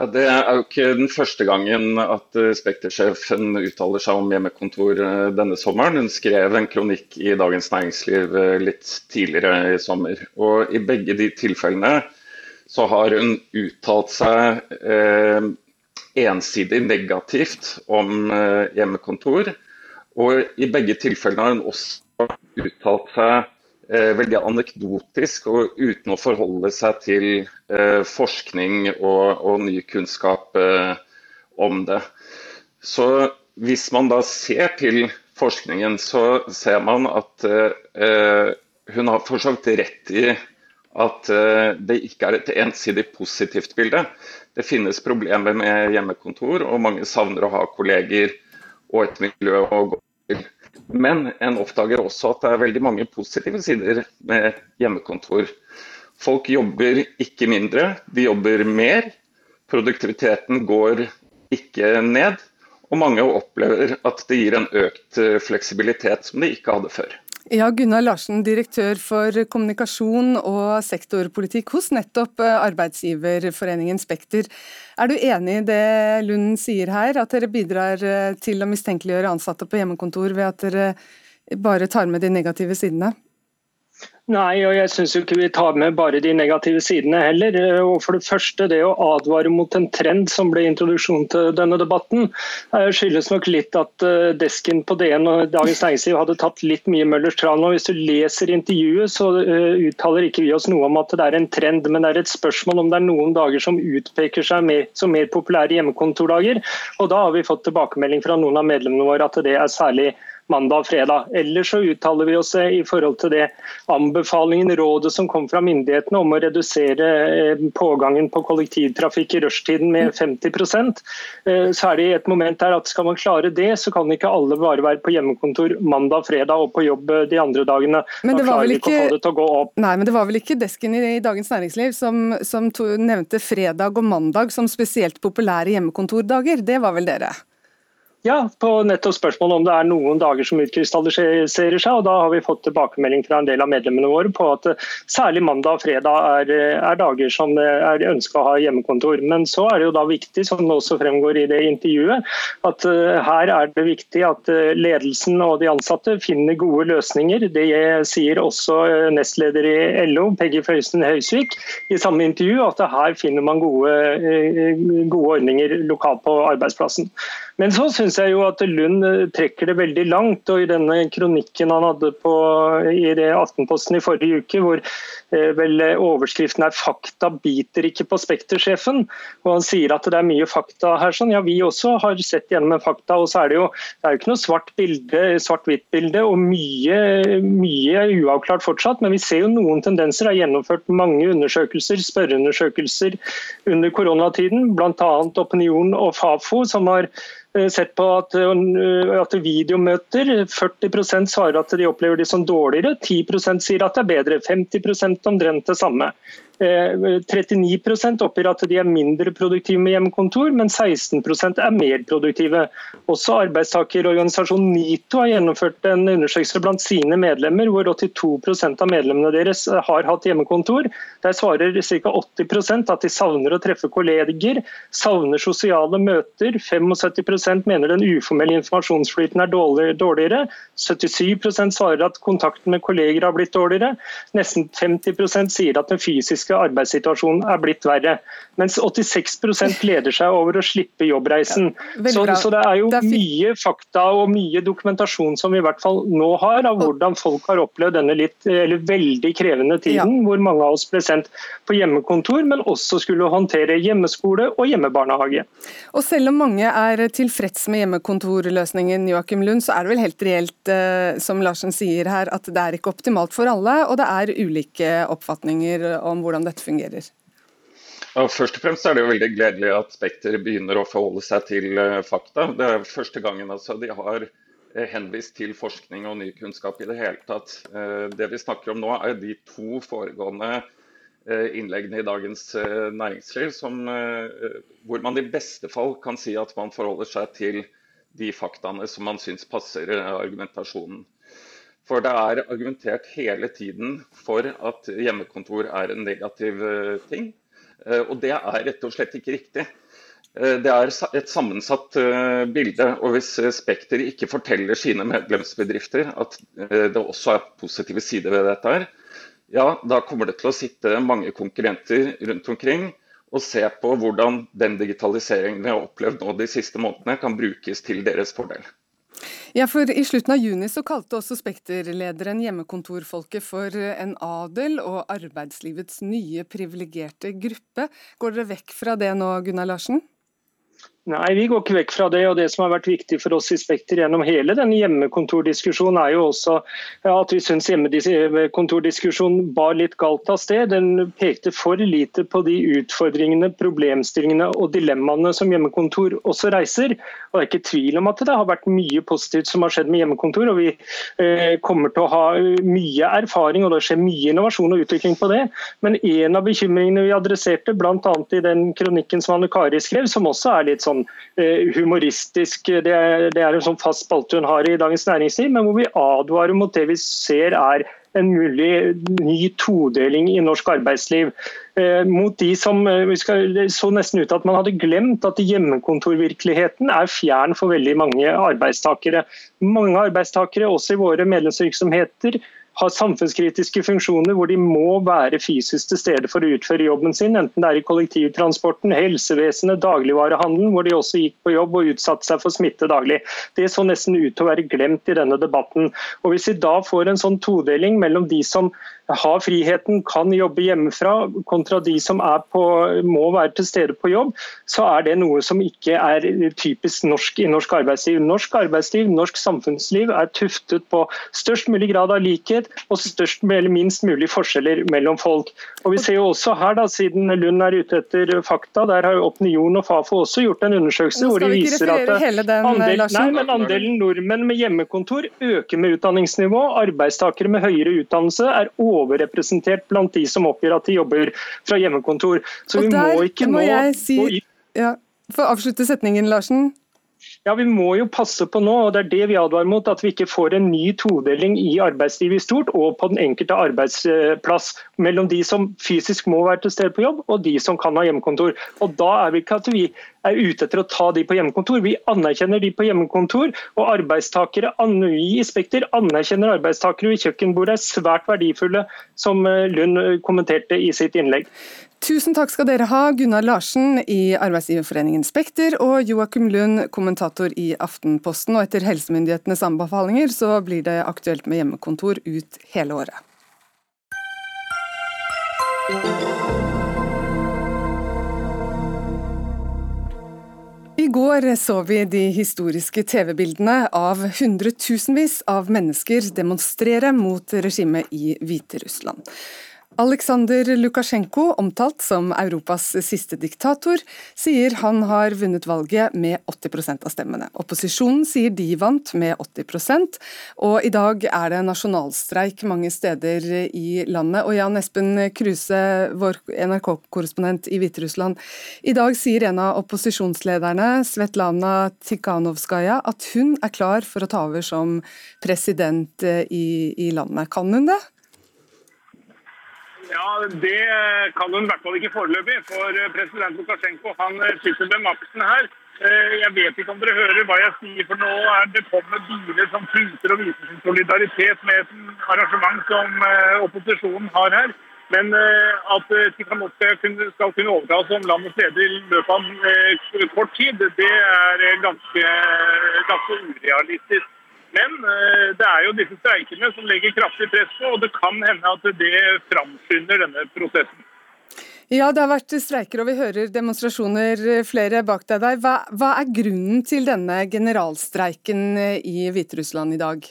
Ja, det er jo ikke den første gangen at eh, Spekter-sjefen uttaler seg om hjemmekontor eh, denne sommeren. Hun skrev en kronikk i Dagens Næringsliv eh, litt tidligere i sommer. Og I begge de tilfellene så har hun uttalt seg eh, ensidig negativt om eh, hjemmekontor. Og i begge tilfellene har hun også uttalt seg veldig anekdotisk og uten å forholde seg til eh, forskning og, og, ny kunnskap eh, om det. Så hvis man da ser til forskningen, så ser man at eh, hun har for rett i at eh, det ikke er et ensidig positivt bilde. Det finnes problemer med hjemmekontor, og mange savner å ha kolleger og et miljø å gå. Men en oppdager også at det er veldig mange positive sider med hjemmekontor. Folk jobber ikke mindre, de jobber mer. Produktiviteten går ikke ned. Og mange opplever at det gir en økt fleksibilitet som de ikke hadde før. Ja, Gunnar Larsen, direktør for kommunikasjon og sektorpolitikk hos nettopp eh, arbeidsgiverforeningen Spekter. Er du enig i det Lund sier her, at dere bidrar eh, til å mistenkeliggjøre ansatte på hjemmekontor ved at dere bare tar med de negative sidene? Nei, og jeg syns ikke vi tar med bare de negative sidene heller. Og for det første, det å advare mot en trend som ble introduksjon til denne debatten, eh, skyldes nok litt at eh, desken på DN og Dagens Næringsliv hadde tatt litt mye Møllers tran. Hvis du leser intervjuet, så eh, uttaler ikke vi oss noe om at det er en trend, men det er et spørsmål om det er noen dager som utpeker seg mer, som mer populære hjemmekontordager. Og da har vi fått tilbakemelding fra noen av medlemmene våre at det er særlig mandag og fredag. Ellers så uttaler vi oss eh, i forhold til det anbefalingen, rådet som kom fra myndighetene om å redusere eh, pågangen på kollektivtrafikk i rushtiden med 50 eh, Så er det et moment der at skal man klare det, så kan ikke alle bare være på hjemmekontor mandag, fredag og på jobb de andre dagene. Men det var vel ikke, Nei, men det var vel ikke desken i Dagens Næringsliv som, som to, nevnte fredag og mandag som spesielt populære hjemmekontordager? Det var vel dere? Ja, på nettopp spørsmålet om det er noen dager som utkrystalliserer seg. og Da har vi fått tilbakemelding fra en del av medlemmene våre på at eh, særlig mandag og fredag er, eh, er dager som er ønska å ha hjemmekontor. Men så er det jo da viktig, som det også fremgår i det intervjuet, at her er det viktig at ledelsen og de ansatte finner gode løsninger. Det sier også nestleder i LO, Peggy Føysen Høysvik, i samme intervju, at her finner man gode, gode ordninger lokalt på arbeidsplassen. Men så syns jeg jo at Lund eh, trekker det veldig langt. og I denne kronikken han hadde på, i Aftenposten i forrige uke, hvor vel overskriften er 'Fakta biter ikke på Spekter-sjefen'. og Han sier at det er mye fakta her. sånn, Ja, vi også har sett gjennom en fakta. og så er Det jo, det er jo ikke noe svart-hvitt svart og mye, mye uavklart fortsatt. Men vi ser jo noen tendenser. Det er gjennomført mange undersøkelser, spørreundersøkelser under koronatiden. Bl.a. Opinion og Fafo, som har eh, sett på at, eh, at videomøter 40% svarer at de opplever de som dårligere, 10% sier at det er bedre, 50 omtrent det samme. 39 eh, oppgir at de er mindre produktive med hjemmekontor, men 16% er mer produktive. Også arbeidstakerorganisasjonen NITO har gjennomført en undersøkelse blant sine medlemmer, hvor 82% av medlemmene deres har hatt hjemmekontor. Der svarer ca. 80% at de savner å treffe kolleger, savner sosiale møter. 75% mener den uformelle informasjonsflyten er dårligere. 77% svarer at kontakten med kolleger har blitt dårligere. Nesten 50% sier at den fysiske økonomiske arbeidssituasjonen er blitt verre. Mens 86 gleder seg over å slippe jobbreisen. Ja, så, så, det er jo det er mye fakta og mye dokumentasjon som vi i hvert fall nå har, av hvordan folk har opplevd denne litt, eller veldig krevende tiden, ja. hvor mange av oss ble sendt på hjemmekontor, men også skulle håndtere hjemmeskole og hjemmebarnehage. Og selv om mange er tilfreds med hjemmekontorløsningen, Joakim Lund, så er det vel helt reelt, eh, som Larsen sier her, at det er ikke optimalt for alle, og det er ulike oppfatninger om hvordan hvordan dette fungerer? Ja, først og fremst er det jo veldig gledelig at Spekter begynner å forholde seg til uh, fakta. Det er første gangen altså, de har uh, henvist til forskning og ny kunnskap i det hele tatt. Uh, det vi snakker om nå er de to foregående innleggene i Dagens Næringsliv som, hvor man i beste fall kan si at man forholder seg til de faktaene som man syns passer argumentasjonen. For det er argumentert hele tiden for at hjemmekontor er en negativ eh, ting. Eh, og det er rett og slett ikke riktig. Eh, det er et sammensatt bilde. og Hvis Spekter ikke forteller sine medlemsbedrifter at det også er positive sider ved dette, her, ja, da kommer det til å sitte mange konkurrenter rundt omkring og se på hvordan den digitaliseringen vi har opplevd nå de siste månedene, kan brukes til deres fordel. Ja, for I slutten av juni så kalte også Spekter-lederen hjemmekontorfolket for en adel og arbeidslivets nye privilegerte gruppe. Går dere vekk fra det nå, Gunnar Larsen? Nei, vi går ikke vekk fra det. og Det som har vært viktig for oss i Spekter gjennom hele denne hjemmekontordiskusjonen, er jo også at vi syns hjemmekontordiskusjonen bar litt galt av sted. Den pekte for lite på de utfordringene, problemstillingene og dilemmaene som hjemmekontor også reiser. Og Det er ikke tvil om at det har vært mye positivt som har skjedd med hjemmekontor. og Vi eh, kommer til å ha mye erfaring, og det skjer mye innovasjon og utvikling på det. Men en av bekymringene vi adresserte, bl.a. i den kronikken som Anne Kari skrev, som også er litt sånn sånn eh, humoristisk. Det er, det er en sånn fast spalte hun har i Dagens Næringsliv, men hvor vi advarer mot det vi ser er en mulig ny todeling i norsk arbeidsliv. Eh, mot de som eh, skal, så nesten ut at Man hadde glemt at hjemmekontorvirkeligheten er fjern for veldig mange arbeidstakere. Mange arbeidstakere, også i våre medlemsvirksomheter, har samfunnskritiske funksjoner hvor de må være fysisk til stede for å utføre jobben sin, enten det er i kollektivtransporten, helsevesenet, dagligvarehandelen, hvor de også gikk på jobb og utsatte seg for smitte daglig. Det så nesten ut til å være glemt i denne debatten. Og Hvis vi da får en sånn todeling mellom de som har friheten, kan jobbe hjemmefra, kontra de som på, må være til stede på jobb, så er det noe som ikke er typisk norsk i norsk arbeidsliv. Norsk arbeidsliv, norsk samfunnsliv er tuftet på størst mulig grad av likhet og størst eller minst mulig forskjeller mellom folk. Og Vi ser jo også her, da, siden Lund er ute etter fakta, der har jo Opinion og Fafo også gjort en undersøkelse hvor de viser at den, andel, nei, men andelen nordmenn med hjemmekontor øker med utdanningsnivå. Arbeidstakere med høyere utdannelse er overrepresentert blant de som oppgir at de jobber fra hjemmekontor. Så vi må ikke må nå si, ja, For å avslutte setningen, Larsen. Ja, Vi må jo passe på nå, og det er det vi advarer mot, at vi ikke får en ny todeling i arbeidslivet i stort og på den enkelte arbeidsplass mellom de som fysisk må være til stede på jobb, og de som kan ha hjemmekontor. Og Da er vi ikke at vi er ute etter å ta de på hjemmekontor. Vi anerkjenner de på hjemmekontor, og arbeidstakere, i Spekter anerkjenner arbeidstakere ved kjøkkenbordet er svært verdifulle, som Lund kommenterte i sitt innlegg. Tusen takk skal dere ha, Gunnar Larsen i Arbeidsgiverforeningen Spekter og Joakim Lund, kommentator i Aftenposten. Og etter helsemyndighetenes anbefalinger så blir det aktuelt med hjemmekontor ut hele året. I går så vi de historiske TV-bildene av hundretusenvis av mennesker demonstrere mot regimet i Hviterussland. Aleksandr Lukasjenko, omtalt som Europas siste diktator, sier han har vunnet valget med 80% av stemmene. Opposisjonen sier de vant med 80% og i dag er det nasjonalstreik mange steder i landet. Og Jan Espen Kruse, vår NRK-korrespondent i Hviterussland, i dag sier en av opposisjonslederne, Svetlana Tikhanovskaja, at hun er klar for å ta over som president i, i landet. Kan hun det? Ja, Det kan hun i hvert fall ikke foreløpig. For eh, president Lukasjenko han eh, sitter med makten her. Eh, jeg vet ikke om dere hører hva jeg sier, for nå er det kommet biler som flyter og viser sin solidaritet med et arrangement som opposisjonen har her. Men at Tikhanovskaja skal kunne overta som landets leder i løpet av kort tid, det er ganske, ganske urealistisk. Men eh, det er jo disse streikene som legger kraftig press på, og det kan hende at det framskynder denne prosessen. Ja, det har vært streiker, og vi hører demonstrasjoner eh, flere bak deg der. Hva, hva er grunnen til denne generalstreiken eh, i Hviterussland i dag?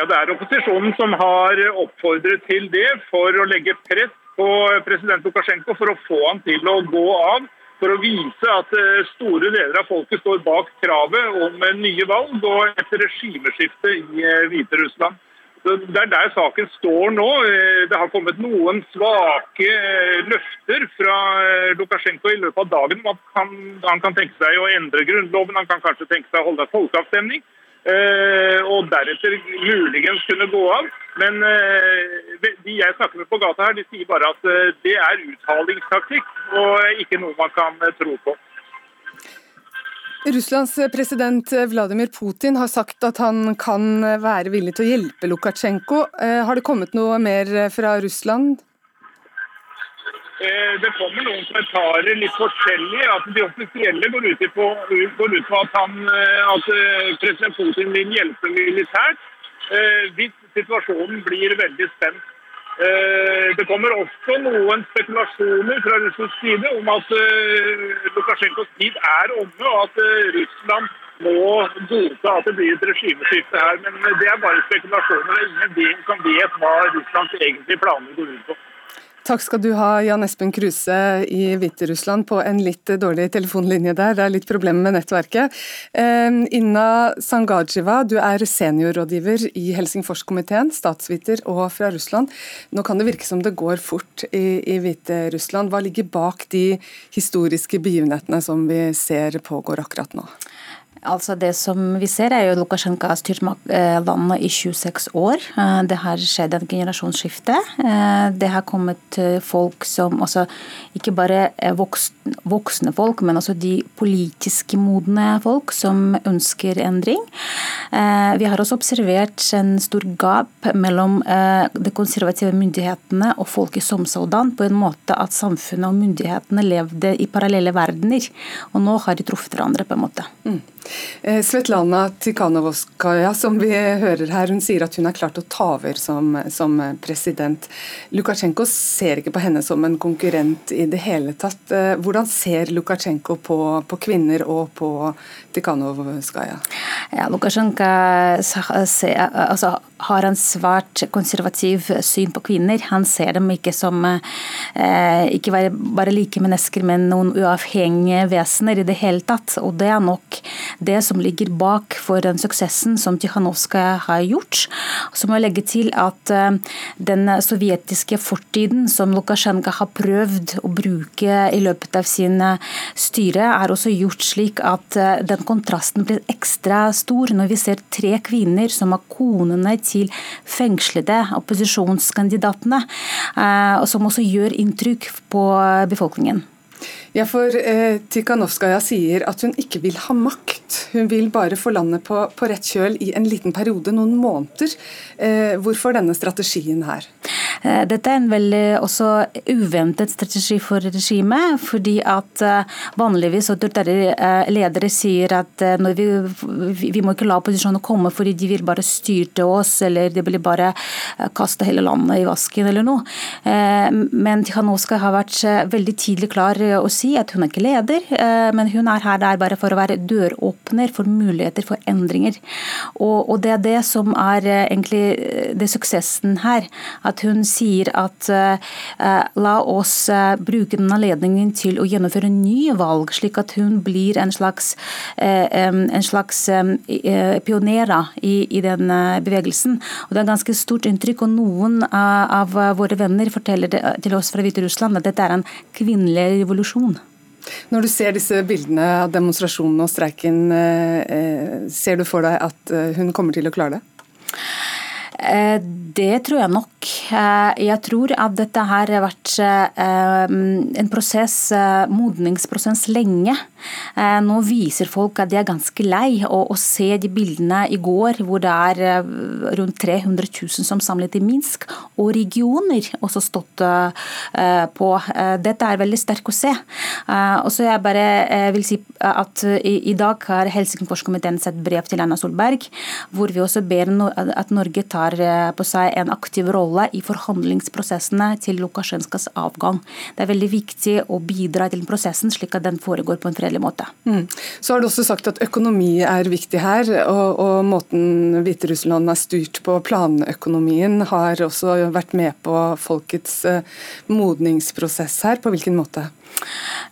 Ja, Det er opposisjonen som har oppfordret til det for å legge press på president Lukasjenko for å få han til å gå av for å vise at eh, store deler av folket står bak kravet om nye valg og et regimeskifte i eh, Hviterussland. Det er der saken står nå. Eh, det har kommet noen svake løfter fra Lukasjenko i løpet av dagen om at han, han kan tenke seg å endre grunnloven, han kan kanskje tenke seg å holde en folkeavstemning. Og deretter muligens kunne gå av. Men eh, de jeg snakker med på gata her, de sier bare at eh, det er uthalingstaktikk og ikke noe man kan eh, tro på. Russlands president Vladimir Putin har sagt at han kan være villig til å hjelpe Lukasjenko. Har det kommet noe mer fra Russland? Det kommer noen kommentarer litt forskjellig. At de offisielle går ut på, går ut på at, han, at president Putin vil hjelpe militært. Hvis situasjonen blir veldig spent. Eh, det kommer også noen spekulasjoner fra russisk side om at eh, Lukasjenkos tid er omme, og at eh, Russland må godta at det blir et regimeskifte her. Men det er bare spekulasjoner. Det er ingen som vet hva Russlands egentlige planer går ut på. Takk skal du ha, Jan Espen Kruse i Hviterussland, på en litt dårlig telefonlinje der. Det er litt problemer med nettverket. Inna Sangajiva, du er seniorrådgiver i Helsingforskomiteen, statsviter og fra Russland. Nå kan det virke som det går fort i, i Hviterussland. Hva ligger bak de historiske begivenhetene som vi ser pågår akkurat nå? Altså Det som vi ser, er jo Lukasjenko har styrt eh, landet i 26 år. Eh, det har skjedd en generasjonsskifte. Eh, det har kommet folk som altså Ikke bare voksne folk, men også de politiske modne folk som ønsker endring. Vi har også observert en stor gap mellom de konservative myndighetene og folket som sådan, på en måte at samfunnet og myndighetene levde i parallelle verdener. Og nå har de truffet hverandre, på en måte. Mm. Eh, Svetlana Tikhanovskaja, som vi hører her, hun sier at hun er klart å ta over som, som, president. Lukasjenko ser ikke på henne som en konkurrent i det hele tatt. Eh, hvordan ser Lukasjenko på, på kvinner og på Tikhanovskaja? Ja, Lukasjenko altså, har en svært konservativ syn på kvinner. Han ser dem ikke som eh, ikke bare, like mennesker, men noen uavhengige vesener i det hele tatt. Og det er nok det som ligger bak for den suksessen som Tikhanovskaja har gjort. Så må jeg legge til at eh, den sovjetiske fortiden som Lukasjenko har prøvd å bruke i løpet av sin eh, styre, er også gjort slik at eh, kontrasten blir ekstra stor når vi ser tre kvinner som er konene til fengslede opposisjonskandidatene, og som også gjør inntrykk på befolkningen. Ja, for eh, Tikhanovskaja sier at hun ikke vil ha makt. Hun vil bare få landet på, på rett kjøl i en liten periode, noen måneder. Eh, hvorfor denne strategien her? Eh, dette er en veldig også uventet strategi for regimet. fordi at vanligvis autoritære ledere sier at vi, vi, må ikke la opposisjonen komme fordi de vil bare styrte oss, eller de vil bare kaste hele landet i vasken eller noe. Men Tikhanovskaja har vært veldig tidlig klar å si at hun er ikke leder, men hun er her der bare for å være døråpner for muligheter for endringer. Og det er det som er egentlig det suksessen her. At hun sier at uh, la oss uh, bruke denne anledningen til å gjennomføre en ny valg, slik at hun blir en slags, en slags um, pioner i, i, den bevegelsen. Og Det er ganske stort inntrykk, og noen av våre venner forteller til oss fra Hviterussland at dette er en kvinnelig revolusjon. Når du ser disse bildene av demonstrasjonen og streiken, ser du for deg at hun kommer til å klare det? Eh, det tror jeg nok. Eh, jeg tror at dette har vært eh, en prosess, modningsprosess lenge. Nå viser folk at de er ganske lei. å se de bildene i går hvor det er rundt 300 000 som samlet i Minsk, og regioner også stått på. Dette er veldig sterkt å se. Og så jeg bare vil si at i dag har Helsingforskomiteen sett brev til Erna Solberg, hvor vi også ber at Norge tar eh, på seg en aktiv rolle i forhandlingsprosessene til Lukasjenskas avgang. Det er veldig viktig å bidra til prosessen, slik at den foregår på en fredelig måte. Mm. Så har du også sagt at økonomi er viktig her, og, og måten Hviterussland er styrt på, planøkonomien, har også vært med på folkets eh, modningsprosess her. På hvilken måte?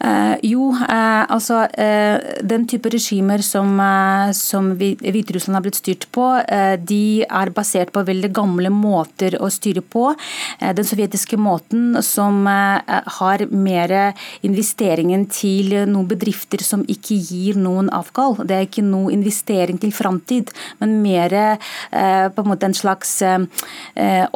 Eh, jo, eh, altså eh, den type regimer som, som Hviterussland har blitt styrt på, de er basert på veldig gamle måter å styre på. Den sovjetiske måten som har mer investeringen til noen bedrifter som ikke gir noen avkall. Det er ikke noe investering til framtid, men mer på en måte en slags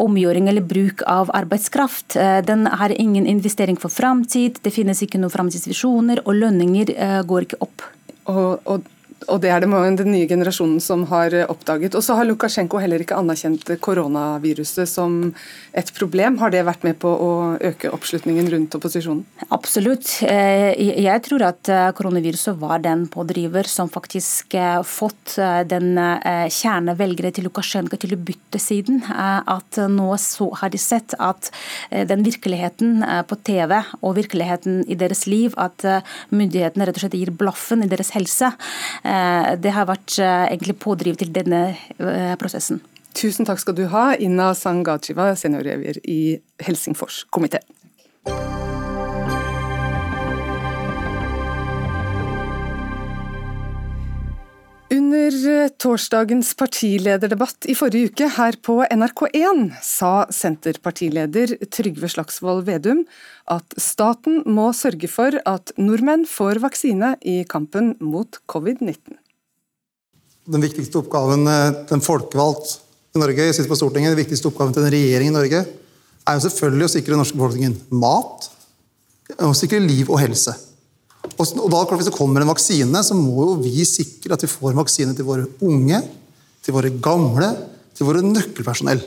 omgjøring eller bruk av arbeidskraft. Den har ingen investering for framtid. Det finnes finnes ikke noen framtidsvisjoner, og lønninger eh, går ikke opp. Og, og og det er det den nye generasjonen som har eh, oppdaget. Og så har Lukasjenko heller ikke anerkjent koronaviruset som et problem. Har det vært med på å øke oppslutningen rundt opposisjonen? Absolutt. Eh, jeg tror at eh, koronaviruset var den pådriver som faktisk fått den kjernevelgere til Lukasjenko til å bytte siden. At nå har de sett at den virkeligheten på TV og virkeligheten i deres liv, at myndighetene rett og slett gir blaffen i deres helse det har vært eh, egentlig pådriv til denne eh, prosessen. Tusen takk skal du ha, Inna Sangachiva, seniorrever i Helsingfors Under torsdagens partilederdebatt i forrige uke her på NRK1 sa Senterpartileder Trygve Slagsvold Vedum at staten må sørge for at nordmenn får vaksine i kampen mot covid-19. Den viktigste oppgaven til en folkevalgt i Norge, jeg sitter på Stortinget, den viktigste oppgaven til en regjering i Norge, er jo selvfølgelig å sikre den norske befolkningen mat, og sikre liv og helse. Og da, Hvis det kommer en vaksine, så må jo vi sikre at vi får vaksine til våre unge, til våre gamle, til våre nøkkelpersonell.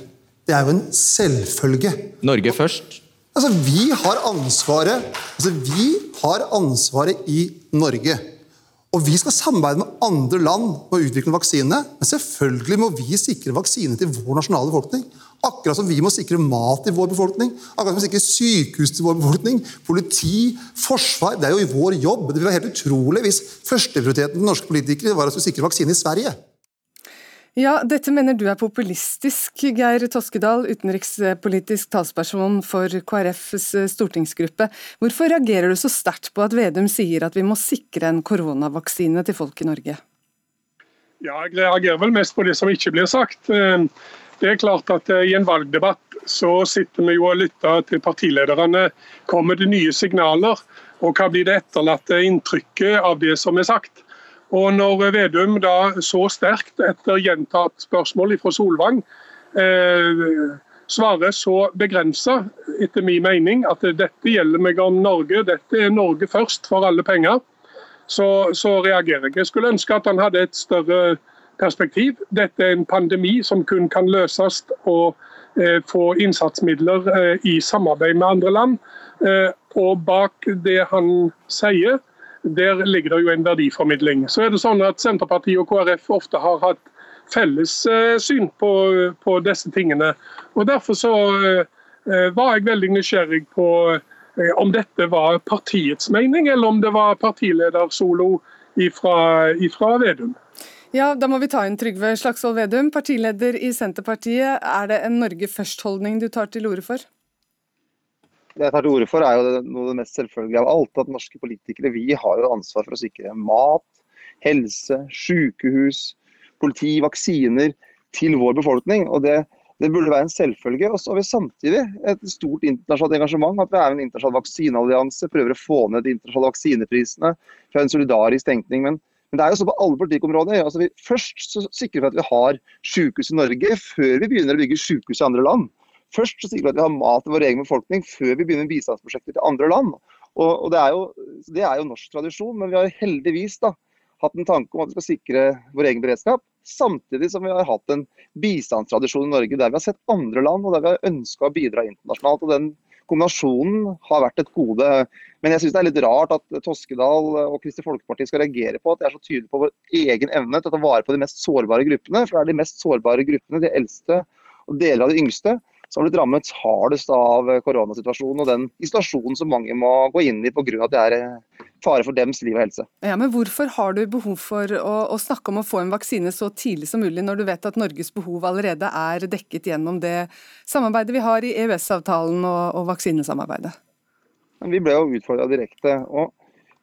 Det er jo en selvfølge. Norge først? Altså, Vi har ansvaret altså, vi har ansvaret i Norge. Og Vi skal samarbeide med andre land om å utvikle vaksine. Men selvfølgelig må vi sikre vaksine til vår nasjonale befolkning. Akkurat som vi må sikre mat til vår befolkning, akkurat som vi må sikre sykehus til vår befolkning, politi, forsvar. Det er jo i vår jobb. Det ville være helt utrolig hvis førsteprioriteten til norske politikere var at vi sikre vaksine i Sverige. Ja, Dette mener du er populistisk, Geir Toskedal, utenrikspolitisk talsperson for KrFs stortingsgruppe. Hvorfor reagerer du så sterkt på at Vedum sier at vi må sikre en koronavaksine til folk i Norge? Ja, Jeg reagerer vel mest på det som ikke blir sagt. Det er klart at eh, I en valgdebatt så sitter vi jo og lytter til partilederne. Kommer det nye signaler? Og hva blir det etterlatte inntrykket av det som er sagt? Og Når Vedum da så sterkt etter gjentatt spørsmål fra Solvang eh, svarer så begrensa, etter min mening, at dette gjelder meg om Norge, dette er Norge først for alle penger, så, så reagerer jeg. Jeg skulle ønske at han hadde et større perspektiv. Dette er en pandemi som kun kan løses og få innsatsmidler i samarbeid med andre land. Og bak det han sier, der ligger det jo en verdiformidling. Så er det sånn at Senterpartiet og KrF ofte har hatt felles syn på, på disse tingene. Og Derfor så var jeg veldig nysgjerrig på om dette var partiets mening, eller om det var partileder-solo ifra Vedum. Ja, Da må vi ta inn Trygve Slagsvold Vedum, partileder i Senterpartiet. Er det en Norge først-holdning du tar til orde for? Det jeg tar til orde for er jo noe av det mest selvfølgelige av alt. At norske politikere vi har jo ansvar for å sikre mat, helse, sykehus, politi, vaksiner til vår befolkning. og det, det burde være en selvfølge. Og så har vi samtidig et stort internasjonalt engasjement. At vi er en internasjonal vaksineallianse, prøver å få ned de internasjonale vaksineprisene. Har en solidarisk tenkning. men men det er jo så på alle politikkområder. Altså vi, først så sikrer vi at vi har sykehus i Norge før vi begynner å bygge sykehus i andre land. Først så sier vi at vi har mat til vår egen befolkning før vi begynner bistandsprosjekter til andre land. Og, og det, er jo, det, er jo, norsk tradisjon, men vi har heldigvis da, hatt en tanke om at vi skal sikre vår egen beredskap. Samtidig som vi har hatt en bistandstradisjon i Norge der vi har sett andre land og der vi har ønska å bidra internasjonalt. og den kombinasjonen har vært et gode. Men jeg syns det er litt rart at Toskedal og Kristelig Folkeparti skal reagere på at de er så tydelige på vår egen evne til å ta vare på de mest sårbare gruppene. For det er de mest sårbare gruppene, de eldste og deler av de yngste, som har blitt rammet hardest av koronasituasjonen og den isolasjonen som mange må gå inn i pga. at det er eh, fare for dems liv og helse. Ja, men Hvorfor har du behov for å, å, snakke om å få en vaksine så tidlig som mulig, når du vet at Norges behov allerede er dekket gjennom det samarbeidet vi har i EØS-avtalen og, og, vaksinesamarbeidet? Vi ble jo utfordra direkte. og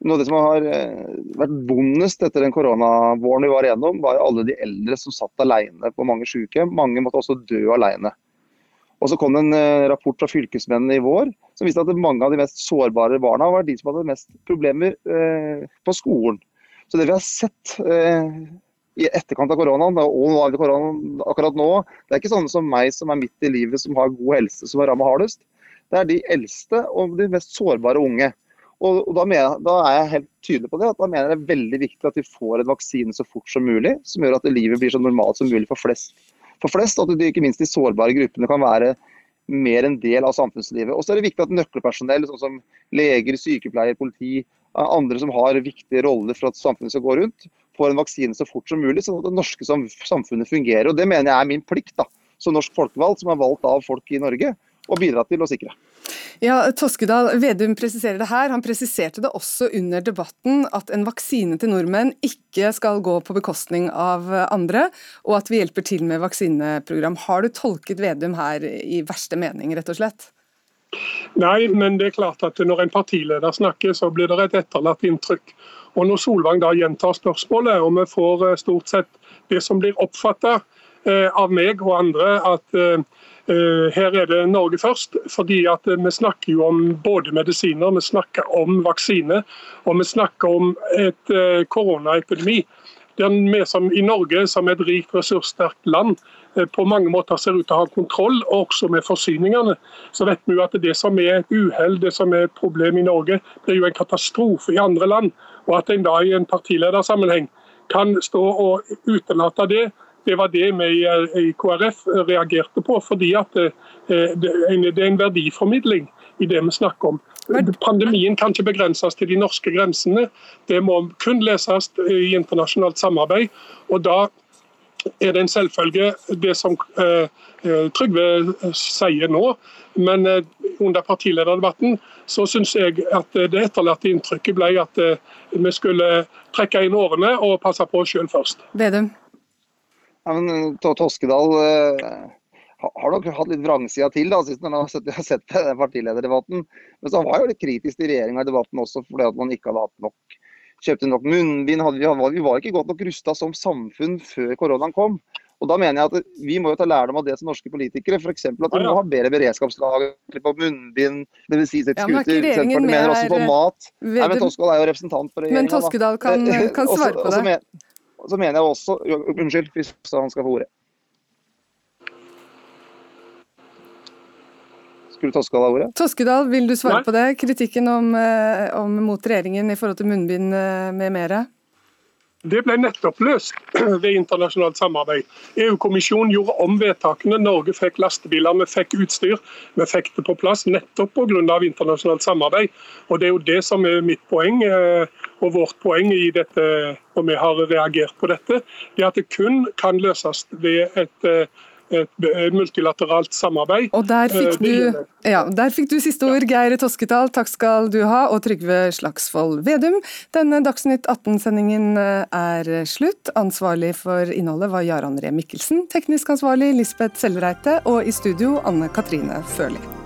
noe av det som har eh, vært vondest etter den koronavåren vi var igjennom, var alle de eldre som satt alene på mange sykehjem. Mange måtte også dø alene. Og så kom det en eh, rapport fra fylkesmennene i vår som viste at mange av de mest sårbare barna var de som hadde mest problemer eh, på skolen. Så det vi har sett eh, i etterkant av koronaen, og koronaen akkurat nå, det er ikke sånne som meg som er midt i livet, som har god helse, som er rammet hardest. Det er de eldste og de mest sårbare unge. Og, og da, mener, da, er jeg helt tydelig på det, at da mener jeg det er veldig viktig at vi får en vaksine så fort som mulig, som gjør at livet blir så normalt som mulig for flest for flest, at de, ikke minst de sårbare gruppene kan være mer en del av samfunnslivet. Og så er det viktig at nøkkelpersonell, sånn som leger, sykepleier, politi, andre som har viktige roller for at samfunnet skal gå rundt, får en vaksine så fort som mulig, sånn at det norske samfunnet fungerer. Og Det mener jeg er min plikt da, som norsk folkevalgt, som er valgt av folk i Norge, å bidra til å sikre. Ja, Toskedal, Vedum presiserer det her. Han presiserte det også under debatten at en vaksine til nordmenn ikke skal gå på bekostning av andre, og at vi hjelper til med vaksineprogram. Har du tolket Vedum her i verste mening, rett og slett? Nei, men det er klart at når en partileder snakker, så blir det et etterlatt inntrykk. Og Når Solvang da gjentar spørsmålet, og vi får eh, stort sett det som blir oppfatta eh, av meg og andre, at Eh, her er det Norge først, fordi at vi snakker jo om både medisiner, vi snakker om vaksine og vi snakker om et eh, koronaepidemi. Der vi som i Norge, som et rikt, ressurssterkt land, eh, på mange måter ser ut til å ha kontroll, også med forsyningene. Så vet vi jo at det som er et uhell, det som er et problem i Norge, er jo en katastrofe i andre land. Og at en da i en partiledersammenheng kan stå og utelate det det var det vi i KrF reagerte på, fordi at eh, det er en verdiformidling i det vi snakker om. Pandemien kan ikke begrenses til de norske grensene. Det må kun leses i internasjonalt samarbeid. og da er det en selvfølge det som eh, eh Trygve sier nå. Men eh, under partilederdebatten så syns jeg at det etterlatte inntrykket ble at eh, vi skulle trekke inn årene og passe på oss sjøl først. Vedum. Ja, men eh, Toskedal eh, har nok hatt litt vrangsida til da, sist han har sett, partilederdebatten. Men så var var jo litt kritisk til regjeringa i debatten også fordi at man ikke hadde hatt nok kjøpte nok munnbind. Vi, vi var ikke godt nok rusta som samfunn før koronaen kom. Og da mener jeg at Vi må jo ta lærdom av det som norske politikere. F.eks. at vi må ha bedre beredskapslager på munnbind, medisinsk ja, skuter. Senterpartiet mener også på mat. Nei, men Toskedal er jo representant for regjeringa. Men Toskedal kan, kan svare på det. Og så mener jeg også Unnskyld, hvis han skal få ordet. Skulle Toskedal ha ordet? Toskedal, vil du svare Nei. på det? Kritikken om, eh, om, mot regjeringen i forhold til munnbind eh, med mere? Det ble nettopp løst ved internasjonalt samarbeid. EU-kommisjonen gjorde om vedtakene. Norge fikk lastebiler, vi fikk utstyr. Vi fikk det på plass nettopp pga. internasjonalt samarbeid. Og Det er jo det som er mitt poeng eh, og vårt poeng i dette, og vi har reagert på dette. Det at det kun kan løses ved eh, et multilateralt samarbeid. Og der fikk, eh, du, ja, der fikk du siste ord, Geir Toskedal. Takk skal du ha. Og Trygve Slagsvold Vedum. Denne Dagsnytt 18-sendingen eh, er slutt. Ansvarlig for innholdet var Jarand Ree Mikkelsen. Teknisk ansvarlig Lisbeth Sellreite. Og i studio Anne Katrine Førli.